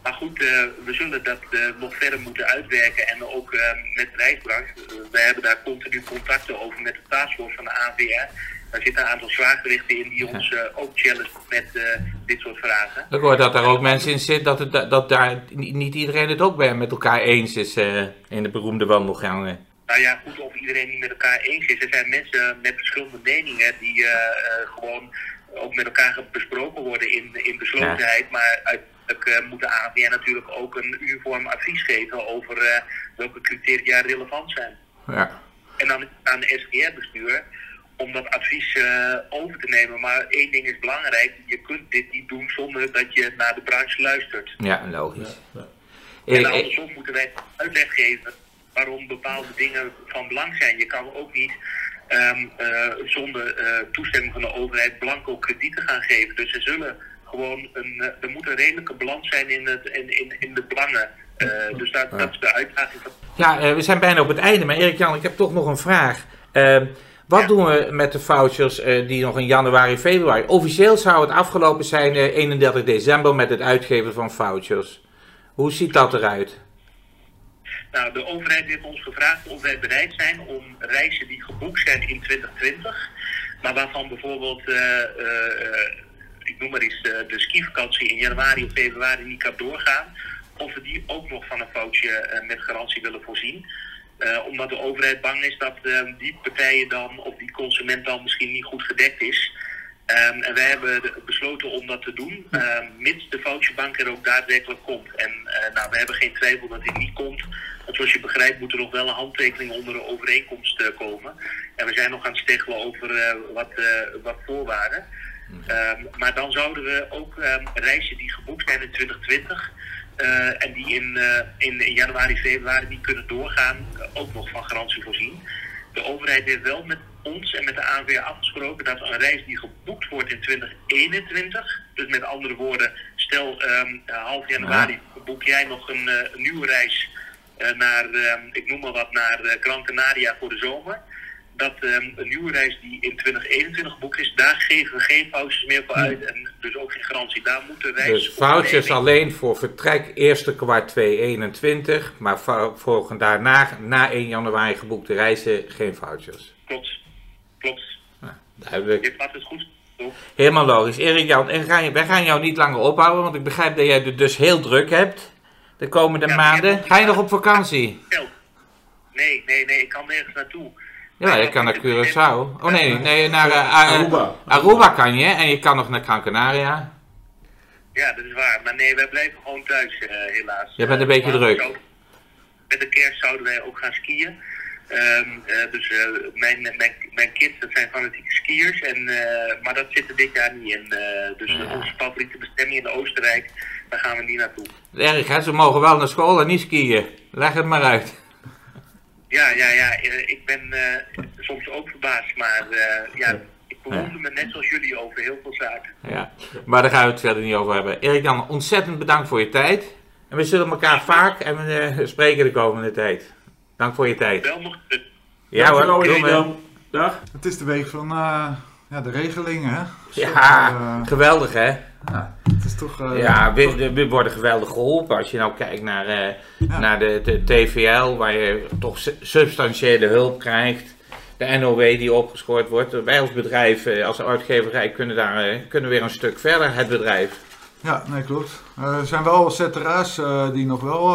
E: Maar goed, eh, we zullen dat nog verder moeten uitwerken. En ook met de reisbranche. Eh, we hebben daar continu contacten over met de taskforce van de AVR. Daar zitten een aantal zwaargewichten in die ons eh, ook challengen met eh, dit soort vragen.
B: Ik hoor dat er ook mensen in zitten dat, het, dat daar niet iedereen het ook bij met elkaar eens is eh, in de beroemde wandelgangen.
E: Nou ja, goed, of iedereen niet met elkaar eens is. Er zijn mensen met verschillende meningen die gewoon ook met elkaar besproken worden in, in beslotenheid. Maar uiteindelijk moet de AVR natuurlijk ook een uniform advies geven over welke criteria relevant zijn.
B: Ja.
E: En dan aan de SGR-bestuur om dat advies eh, over te nemen. Maar één ding is belangrijk, je kunt dit niet doen zonder dat je naar de branche luistert.
B: Ja, logisch.
C: Ja.
E: En andersom moeten wij uitleg geven waarom bepaalde dingen van belang zijn. Je kan ook niet ehm, eh, zonder eh, toestemming van de overheid blanco kredieten gaan geven. Dus er zullen gewoon een, er moet een redelijke balans zijn in, het, in, in, in de belangen. Eh, dus dat, dat is de uitdaging van
B: Ja, we zijn bijna op het einde, maar Erik-Jan, ik heb toch nog een vraag. Eh, wat
E: Ja.
B: doen we met de vouchers eh, die nog in januari, februari? Officieel zou het afgelopen zijn eh, 31 december met het uitgeven van vouchers. Hoe ziet dat eruit?
E: Nou, de overheid heeft ons gevraagd of wij bereid zijn om reizen die geboekt zijn in 2020, maar waarvan bijvoorbeeld, eh, eh, eh, ik noem maar eens, eh, de skivakantie in januari of februari niet kan doorgaan, of we die ook nog van een foutje eh, met garantie willen voorzien. Eh, omdat de overheid bang is dat eh, die partijen dan, of die consument dan misschien niet goed gedekt is. Ehm, en wij hebben de- besloten om dat te doen, ehm, mits de voucherbank er ook daadwerkelijk komt. En eh, nou, we hebben geen twijfel dat dit niet komt. Want zoals je begrijpt moet er nog wel een handtekening onder de overeenkomst komen. En we zijn nog aan het steggelen over wat, wat voorwaarden. Ehm, maar dan zouden we ook reizen die geboekt zijn in 2020... eh, en die in, eh, in, in januari, februari niet kunnen doorgaan, eh, ook nog van garantie voorzien. De overheid heeft wel met ons en met de ANVR afgesproken dat een reis die geboekt wordt in 2021, dus met andere woorden, stel ehm, half januari boek jij nog een, een nieuwe reis naar, ehm, ik noem maar wat, naar Gran Canaria voor de zomer. Dat ehm, een nieuwe reis die in 2021 geboekt is, daar geven we geen vouchers meer voor uit en dus ook geen garantie. Daar moet de reis
B: Dus vouchers alleen voor vertrek eerste kwart 2021, maar voor daarna, na 1 januari geboekte reizen, geen vouchers.
E: Klopt. klopt.
B: Duidelijk.
E: Vat het goed.
B: Helemaal logisch. Erik Jan, wij gaan jou niet langer ophouden, want ik begrijp dat jij het dus heel druk hebt de komende
E: Ja,
B: maanden. Ga je nog op vakantie?
E: Nee, nee, nee, ik kan nergens naartoe.
B: Ja, je kan naar Curaçao. Oh nee, nee naar eh, A-
C: Aruba.
B: Aruba kan je en je kan nog naar Gran Canaria.
E: Ja, dat is waar. Maar nee, wij blijven gewoon thuis, eh, helaas.
B: Je bent een
E: Eh,
B: beetje
E: maar
B: druk.
E: zo- Met de kerst zouden wij ook gaan skiën. Ehm, eh, dus eh, mijn, mijn, mijn kids, dat zijn fanatieke skiers. En, eh, maar dat zit er dit jaar niet in. eh, dus
B: Ja.
E: onze favoriete bestemming in Oostenrijk, daar gaan we niet naartoe.
B: Erg hè, ze mogen wel naar school en niet skiën. Leg het maar uit.
E: Ja, ja, ja. eh, ik ben eh, soms ook verbaasd. Maar eh, ja, ik bewonder me net zoals jullie over heel veel zaken.
B: Ja, maar daar gaan we het verder niet over hebben. Erik Jan, ontzettend bedankt voor je tijd. En we zullen elkaar vaak en we eh, spreken de komende tijd. Dank voor je tijd.
E: Wel nog
B: Ja hoor.
C: Jan. Dag.
D: Het is de week van eh, ja, de regelingen, hè?
B: Ja,
D: Eh,
B: geweldig hè.
D: Het is toch... eh,
B: Ja, we, de- we worden geweldig geholpen. Als je nou kijkt naar, eh,
D: Ja.
B: naar de, de TVL, waar je toch su- substantiële hulp krijgt. De NOW die opgeschoord wordt. Wij als bedrijf, eh, als uitgeverij, kunnen daar kunnen weer een stuk verder, het bedrijf.
D: Ja, nee, klopt. Er zijn wel ZRA's eh, die nog wel,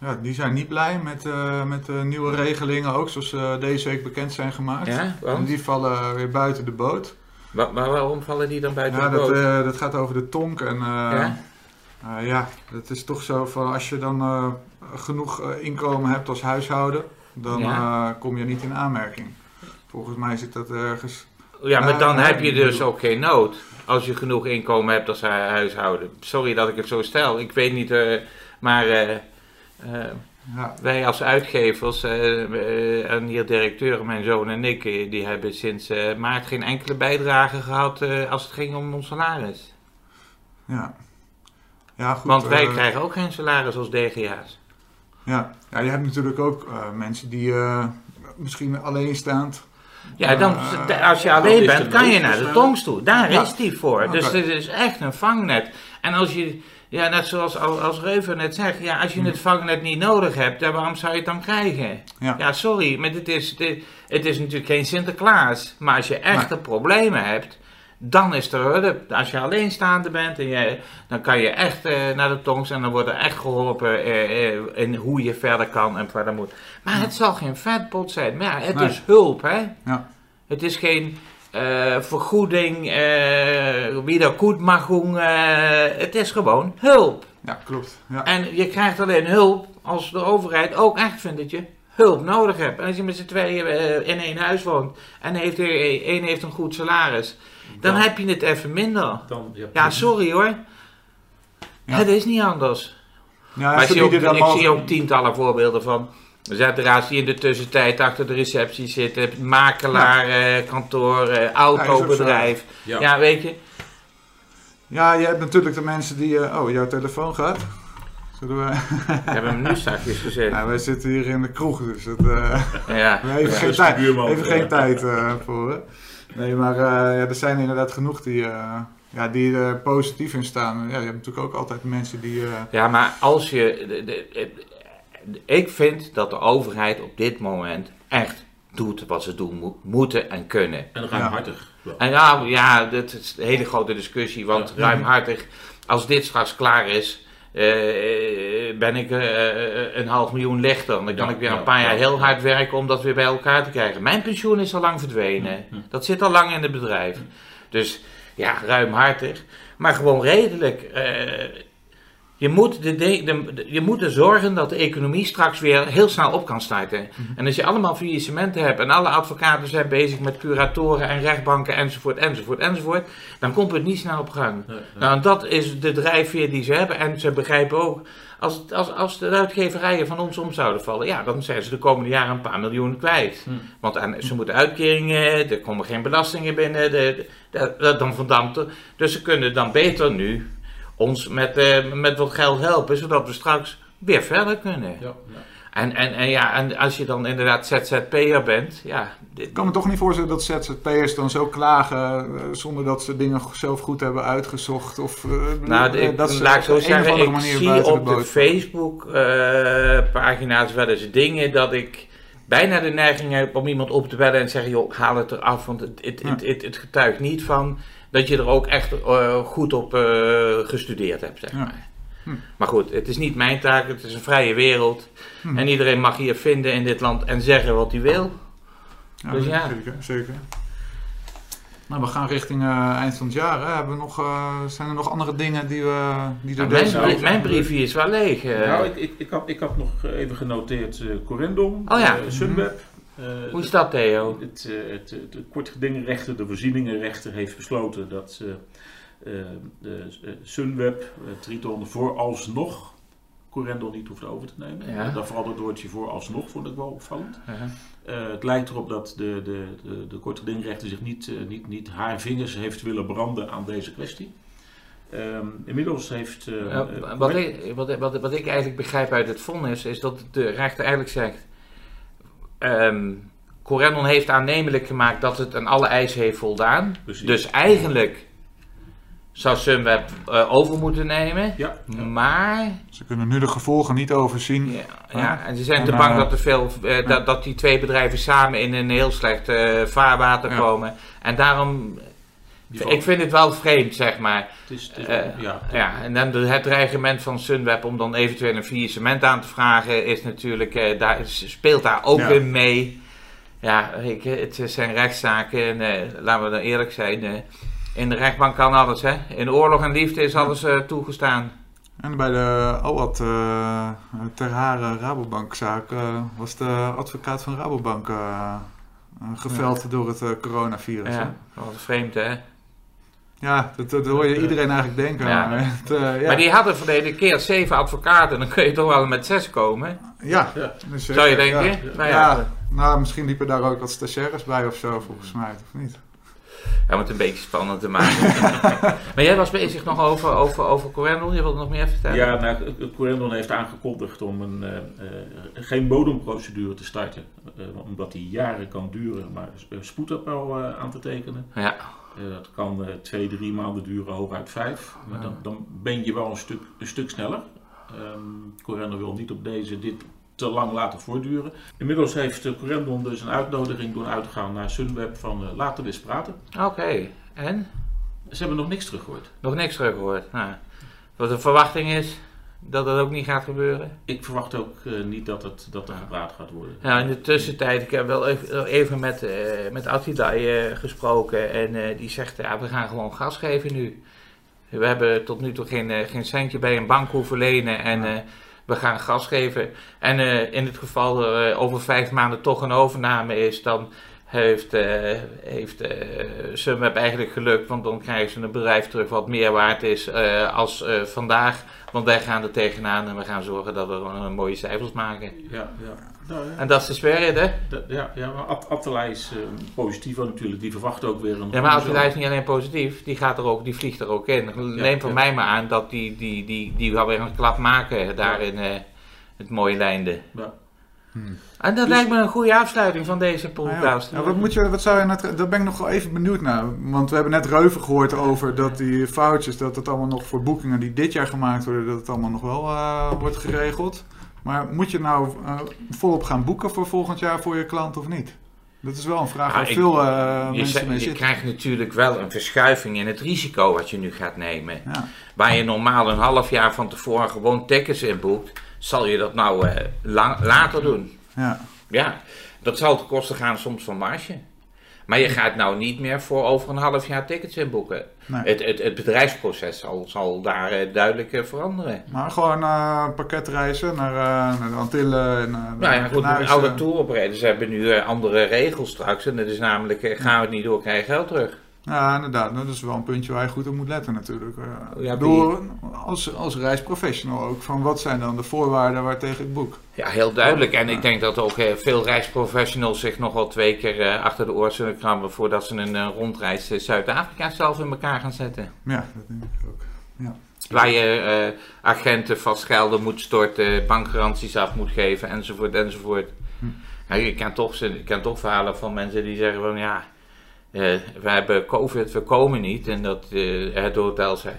D: ja, die zijn niet blij met, met de nieuwe regelingen ook, zoals deze week bekend zijn gemaakt.
B: Ja,
D: En die vallen weer buiten de boot.
B: Maar waarom vallen die dan buiten
D: Ja,
B: de
D: dat, eh, dat gaat over de tonk en eh,
B: Ja?
D: eh, ja, het is toch zo van als je dan genoeg inkomen hebt als huishouden, dan
B: Ja.
D: kom je niet in aanmerking. Volgens mij zit dat ergens.
B: Ja, maar dan heb je dus ook geen nood. Als je genoeg inkomen hebt als hu- huishouden. Sorry dat ik het zo stel. Ik weet niet, maar
D: Ja,
B: wij als uitgevers eh, eh, en hier directeur, mijn zoon en ik, eh, die hebben sinds eh, maart geen enkele bijdrage gehad eh, als het ging om ons salaris.
D: ja. Ja, goed.
B: Want wij krijgen ook geen salaris als DGA's.
D: Ja. ja, je hebt natuurlijk ook eh, mensen die eh, misschien alleenstaand.
B: Ja, dan, als je alleen bent, kan je naar de tongs toe. Daar
D: Ja.
B: is die voor. Dus dit is echt een vangnet. En als je, ja, net zoals als, Reuven net zegt, ja, als je het vangnet niet nodig hebt, ja, waarom zou je het dan krijgen?
D: Ja.
B: Ja, sorry, maar dit is, dit, het is natuurlijk geen Sinterklaas. Maar als je echte problemen hebt, dan is er hulp. Als je alleenstaande bent, en je, dan kan je echt eh, naar de tongs en dan wordt er echt geholpen eh, eh, in hoe je verder kan en verder moet. Maar het zal geen vetpot zijn. Maar ja, het
D: Nee.
B: is hulp, hè?
D: Ja.
B: Het is geen eh, vergoeding, eh wiedergoedmachung. eh het is gewoon hulp.
D: Ja, klopt. Ja.
B: En je krijgt alleen hulp als de overheid ook echt vindt dat je hulp nodig hebt. En als je met z'n tweeën in één huis woont en heeft één heeft een goed salaris, dan
C: Dan-
B: heb je het even minder.
C: Dan, ja,
B: Ja, sorry hoor.
D: Ja.
B: Het is niet anders.
D: Ja,
B: maar ik zie, ook, ik zie ook tientallen voorbeelden van ZRA's die in de tussentijd achter de receptie zitten. Makelaar, eh, kantoor, eh, autobedrijf.
C: Ja.
B: Ja, weet je.
D: Ja, je hebt natuurlijk de mensen die... eh, oh, jouw telefoon gaat. Zullen we...
B: We hebben hem nu zakjes gezet.
D: ja, wij zitten hier in de kroeg, dus dat, eh,
B: Ja. *laughs*
D: we hebben geen,
C: dus
D: tijd, even geen tijd eh, voor. Nee, maar eh, ja, er zijn inderdaad genoeg die, eh, ja, die er positief in staan. Ja, je hebt natuurlijk ook altijd mensen die... eh,
B: Ja, maar als je. de- de- de- ik vind dat de overheid op dit moment echt doet wat ze doen mo- moeten en kunnen.
C: En ruimhartig.
B: En ja, ja, dat is een hele grote discussie, want
C: Ja.
B: ruimhartig, als dit straks klaar is, eh, ben ik eh, een half miljoen lichter. Dan kan
C: Ja,
B: ik weer een paar jaar
C: ja.
B: heel hard werken om dat weer bij elkaar te krijgen. Mijn pensioen is al lang verdwenen. Dat zit al lang in het bedrijf. Dus ja, ruimhartig, maar gewoon redelijk. Eh, je moet, de, de- de- je moet er zorgen dat de economie straks weer heel snel op kan starten. En als je allemaal faillissementen hebt en alle advocaten zijn bezig met curatoren en rechtbanken enzovoort, enzovoort, enzovoort, dan komt het niet snel op gang.
C: Nee, nee.
B: Nou, dat is de drijfveer die ze hebben. En ze begrijpen ook, als, als, als de uitgeverijen van ons om zouden vallen, ja, dan zijn ze de komende jaren een paar miljoen kwijt.
C: Hm.
B: Want aan- ze moeten uitkeringen, er komen geen belastingen binnen, de, dan verdampt er. Dus ze kunnen dan beter nu ons met, eh, met wat geld helpen, zodat we straks weer verder kunnen.
C: Ja, ja.
B: En, en, en, ja, en als je dan inderdaad ZZP'er bent, ja, dit-
D: Ik kan me toch niet voorstellen dat ZZP'ers dan zo klagen eh, zonder dat ze dingen zelf goed hebben uitgezocht. Of, eh,
B: Nou, ik,
D: dat ze
B: laat ik zo zeggen, ik zie op de. Facebook-pagina's wel eens dingen dat ik bijna de neiging heb om iemand op te bellen en te zeggen, joh, haal het eraf, want het, het,
D: Ja.
B: het, het, het getuigt niet van dat je er ook echt eh, goed op eh, gestudeerd hebt, zeg
D: Ja.
B: maar.
D: Hm.
B: Maar goed, het is niet mijn taak, het is een vrije wereld.
D: Hm.
B: En iedereen mag hier vinden in dit land en zeggen wat hij wil.
D: Ja,
B: Dus ja.
D: Zeker, zeker. Nou, we gaan richting eh, eind van het jaar. Hè. Hebben we nog, eh, zijn er nog andere dingen die, we, die
B: Nou, mijn, mijn briefje is wel leeg. eh.
C: Nou, ik, ik, ik, had, ik had nog even genoteerd eh Corendon,
B: Oh ja.
C: eh, Sunweb. Eh,
B: Hoe is dat, Theo?
C: Het, eh, het, het, de kortgedingenrechter, de voorzieningenrechter, heeft besloten dat eh, Sunweb, Triton, vooralsnog Corendon niet hoeft over te nemen.
B: Ja.
C: Dat vooral het woordje vooralsnog vond ik wel opvallend. Het lijkt erop dat de, de, de, zich niet, niet, niet haar vingers heeft willen branden aan deze kwestie. Ehm, inmiddels heeft...
B: Ja, wat, ik, wat, wat, wat ik eigenlijk begrijp uit het vonnis is dat de rechter eigenlijk zegt. Ehm Corendon heeft aannemelijk gemaakt dat het aan alle eisen heeft voldaan.
C: Precies.
B: Dus eigenlijk zou Sunweb eh, over moeten nemen.
C: Ja, ja.
B: Maar,
D: Ze kunnen nu de gevolgen niet overzien.
B: ja, ja, en ze zijn
D: En,
B: te bang
D: eh,
B: dat, er veel, eh, dat, dat die twee bedrijven samen in een heel slecht vaarwater
D: Ja.
B: komen. En daarom, ik vind het wel vreemd, zeg maar.
C: Het is, het is-
B: Eh,
C: ja,
B: Ja, en dan het dreigement van Sunweb om dan eventueel een faillissement aan te vragen, is natuurlijk, eh, daar, speelt daar ook
D: Ja.
B: in mee. Ja, ik, het zijn rechtszaken en eh, laten we dan eerlijk zijn, in de rechtbank kan alles, hè. In oorlog en liefde is alles toegestaan.
D: En bij de OAT eh ter Hare Rabobankzaak was de advocaat van Rabobank geveld door het coronavirus. hè?
B: Ja, wat vreemd, hè.
D: Ja, dat, dat hoor je iedereen eigenlijk denken.
B: Ja.
D: Maar, het, eh, ja.
B: Maar die hadden verleden keer zeven advocaten, dan kun je toch wel met zes komen,
D: ja,
C: Ja.
D: dus,
B: zou je denken?
D: Ja.
B: Nou ja,
D: Ja, nou, misschien liepen daar ook wat stagiaires bij of zo, volgens mij, of niet?
B: om het een beetje spannend te maken. *laughs* maar jij was bezig nog over, over, over Corendon, je wilde nog meer vertellen?
C: Ja, nou, Corendon heeft aangekondigd om een, eh, eh, geen bodemprocedure te starten, eh, omdat die jaren kan duren, maar uh, spoedappel eh, aan te tekenen.
B: Ja.
C: Eh, dat kan eh, twee, drie maanden duren, hooguit vijf. Maar dan, dan ben je wel een stuk, een stuk sneller. Corendon wil niet op deze dit te lang laten voortduren. Inmiddels heeft eh, Corendon dus een uitnodiging doen uitgaan naar Sunweb van eh, laten we eens praten.
B: Oké, en?
C: Ze hebben nog niks teruggehoord.
B: Nog niks teruggehoord. Nou, wat de verwachting is dat dat ook niet gaat gebeuren.
C: Ik verwacht ook eh, niet dat, het, dat er gepraat gaat worden.
B: Nou, in de tussentijd, ik heb wel even, even met, eh met eh, gesproken en die zegt, ja, we gaan gewoon gas geven nu. We hebben tot nu toe geen, geen centje bij een bank hoeven lenen en we gaan gas geven. En in het geval er over vijf maanden toch een overname is, dan heeft, eh heeft Sunweb eigenlijk gelukt, want dan krijgen ze een bedrijf terug wat meer waard is als vandaag. Want wij gaan er tegenaan en we gaan zorgen dat we gewoon een mooie cijfers maken.
C: Ja, ja. Nou, ja.
B: En dat is de spirit, hè?
C: Dat- ja, ja, maar Attelij is eh, positief natuurlijk. Die verwacht ook weer een...
B: Ja, maar Attila is niet alleen positief, die, gaat er ook, die vliegt er ook in. Neem van mij maar aan dat die, die, die, die gaat weer een klap maken daar in eh, het mooie Leinde.
C: Ja.
B: En dat
C: Dus-
B: lijkt me een goede afsluiting van deze
D: ja.
B: podcast.
D: Ja, wat, moet je, wat zou je net, daar ben ik nog wel even benieuwd naar. Want we hebben net Reuven gehoord over dat die foutjes, dat het allemaal nog voor boekingen die dit jaar gemaakt worden, dat het allemaal nog wel eh, wordt geregeld. Maar moet je nou eh, volop gaan boeken voor volgend jaar voor je klant of niet? Dat is wel een vraag waar veel eh,
B: je,
D: mensen mee
B: je
D: zitten.
B: krijgt natuurlijk wel een verschuiving in het risico wat je nu gaat nemen.
D: Ja.
B: Waar je normaal een half jaar van tevoren gewoon tickets in boekt, zal je dat nou eh, la- later doen.
D: Ja.
B: Ja, dat zal ten koste gaan soms van marge. Maar je gaat nou niet meer voor over een half jaar tickets inboeken.
D: Nee.
B: Het, het, het bedrijfsproces zal, zal daar eh, duidelijk eh, veranderen.
D: Maar gewoon pakketreizen naar, eh, naar de Antillen en naar
B: Nou ja, goed, alle touroperators hebben nu andere regels straks. En dat is namelijk, gaan we het niet door, krijg je geld terug.
D: Ja, inderdaad. Dat is wel een puntje waar je goed op moet letten natuurlijk. Eh,
B: Ja,
D: door, als, als reisprofessional ook. Van wat zijn dan de voorwaarden waartegen ik boek?
B: Ja, heel duidelijk. En ik denk dat ook eh, veel reisprofessionals zich nog wel twee keer eh, achter de oor zullen krabben voordat ze een eh, rondreis Zuid-Afrika zelf in elkaar gaan zetten.
D: Ja, dat denk ik ook.
B: Waar je eh, agenten vast gelden moet storten, bankgaranties af moet geven, enzovoort, enzovoort.
D: Hm.
B: Ja, je kan toch, ze- ik ken toch verhalen van mensen die zeggen van ja, we hebben covid, we komen niet. En dat eh, het hotel zegt,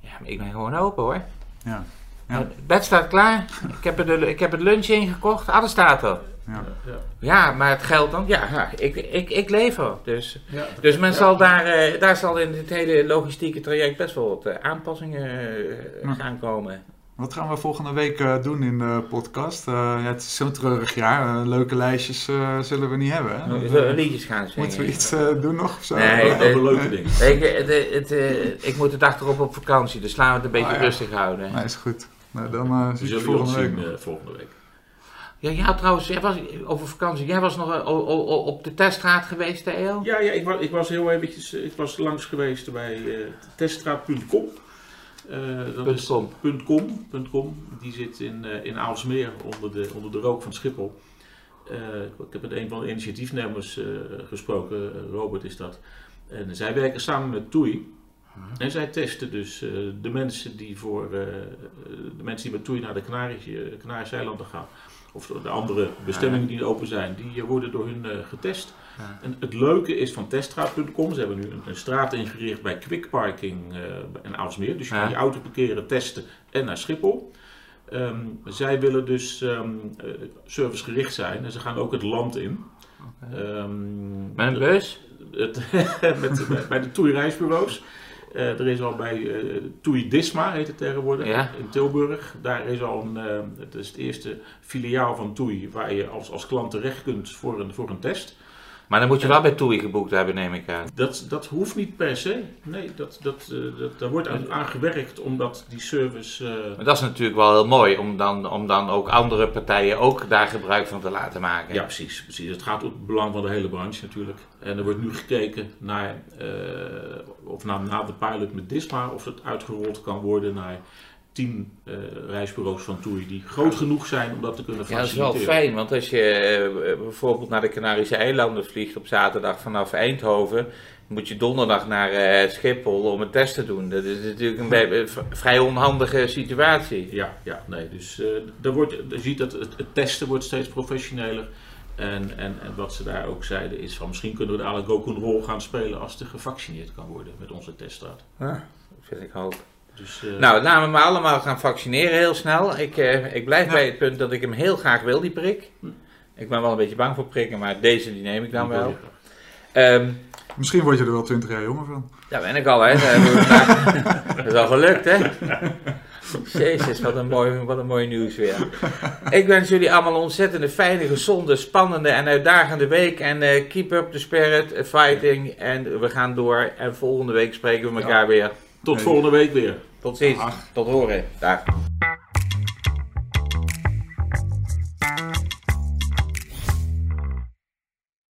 B: ja, maar ik ben gewoon open hoor.
D: Ja. Ja.
B: Het bed staat klaar, ik heb, de, ik heb het lunch ingekocht, alles staat er.
D: Ja.
C: Ja.
B: Ja, maar het geld dan, ja, ik, ik, ik lever. Dus,
C: Ja.
B: dus men
C: Ja.
B: zal daar, eh, daar zal in het hele logistieke traject best wel wat eh, aanpassingen eh, gaan komen.
D: Wat gaan we volgende week eh, doen in de podcast? Eh, ja, het is zo'n treurig jaar. Eh, leuke lijstjes eh, zullen we niet hebben. Hè?
B: We zullen liedjes gaan zingen.
D: Moeten we iets eh, doen nog? Of zo?
B: Nee,
C: Over
B: eh,
C: leuke dingen.
B: Ik, het, het, eh, ik moet de dag erop op vakantie, dus laten we het een beetje
D: Oh, ja.
B: rustig houden.
D: Nee, is goed. Nou, dan eh
C: We
D: zie je volgende
C: zien
D: week.
C: eh, volgende week.
B: Ja, ja, trouwens, jij was over vakantie. Jij was nog o- o- o- op de teststraat geweest, Theo?
C: Ja, ja ik, was, ik was heel eventjes, ik was langs geweest bij eh teststraat.com. Eh, dat
B: Punt
C: is
B: com.
C: punt .com, punt .com. Die zit in, eh, in Aalsmeer onder de, onder de rook van Schiphol. Eh, ik heb met een van de initiatiefnemers gesproken, Robert is dat. En zij werken samen met TUI. En zij testen dus de mensen die voor de mensen die met TUI naar de Canarische, Canarische eilanden gaan. Of de andere bestemmingen die open zijn, die worden door hun getest. En het leuke is van teststraat.com, ze hebben nu een, een straat ingericht bij Quick Parking eh in Aalsmeer. Dus je kan je auto parkeren, testen en naar Schiphol. Ehm, zij willen dus ehm, eh, servicegericht zijn en ze gaan ook het land in. Ehm,
B: Met een bus?
C: het, *laughs* met, bij- bij de TUI reisbureaus. Eh, er is al bij TUI Disma, heet het tegenwoordig,
B: Ja.
C: in Tilburg. Daar is al een, het is het eerste filiaal van TUI waar je als, als klant terecht kunt voor een, voor een test.
B: Maar dan moet je wel bij TUI geboekt hebben, neem ik aan.
C: Dat, dat hoeft niet per se. Nee, dat, dat, eh, dat, daar wordt aan, aan gewerkt omdat die service... eh,
B: Maar dat is natuurlijk wel heel mooi, om dan, om dan ook andere partijen ook daar gebruik van te laten maken.
C: Ja, precies, precies. Het gaat om het belang van de hele branche natuurlijk. En er wordt nu gekeken naar, eh, of na, na de pilot met Disma, of het uitgerold kan worden naar tien eh, reisbureaus van TUI die groot genoeg zijn om dat te kunnen
B: Ja, dat is wel
C: faciliteren.
B: fijn, want als je eh, bijvoorbeeld naar de Canarische eilanden vliegt op zaterdag vanaf Eindhoven, moet je donderdag naar eh, Schiphol om een test te doen. Dat is natuurlijk een vrij onhandige situatie.
C: Ja, ja, nee. Dus er wordt, je ziet dat het, het testen wordt steeds professioneler. En, en, en wat ze daar ook zeiden is van misschien kunnen we dadelijk ook een rol gaan spelen als er gevaccineerd kan worden met onze teststraat.
B: Ja, dat vind ik ook.
C: Dus, eh,
B: Nou, laten we maar allemaal gaan vaccineren heel snel. Ik, eh, ik blijf
D: Ja.
B: bij het punt dat ik hem heel graag wil, die prik. Ik ben wel een beetje bang voor prikken, maar deze die neem ik dan wel. Ehm,
D: Misschien word je er wel 20 jaar jonger van.
B: Daar ben ik al, hè. *laughs* Dat is al gelukt, hè. Jezus, wat een mooi, wat een mooi nieuws weer. Ik wens jullie allemaal een ontzettende fijne, gezonde, spannende en uitdagende week. En eh, keep up the spirit, fighting. En we gaan door. En volgende week spreken we elkaar weer.
C: Tot volgende week weer.
B: Tot ziens. Tot horen. Dag.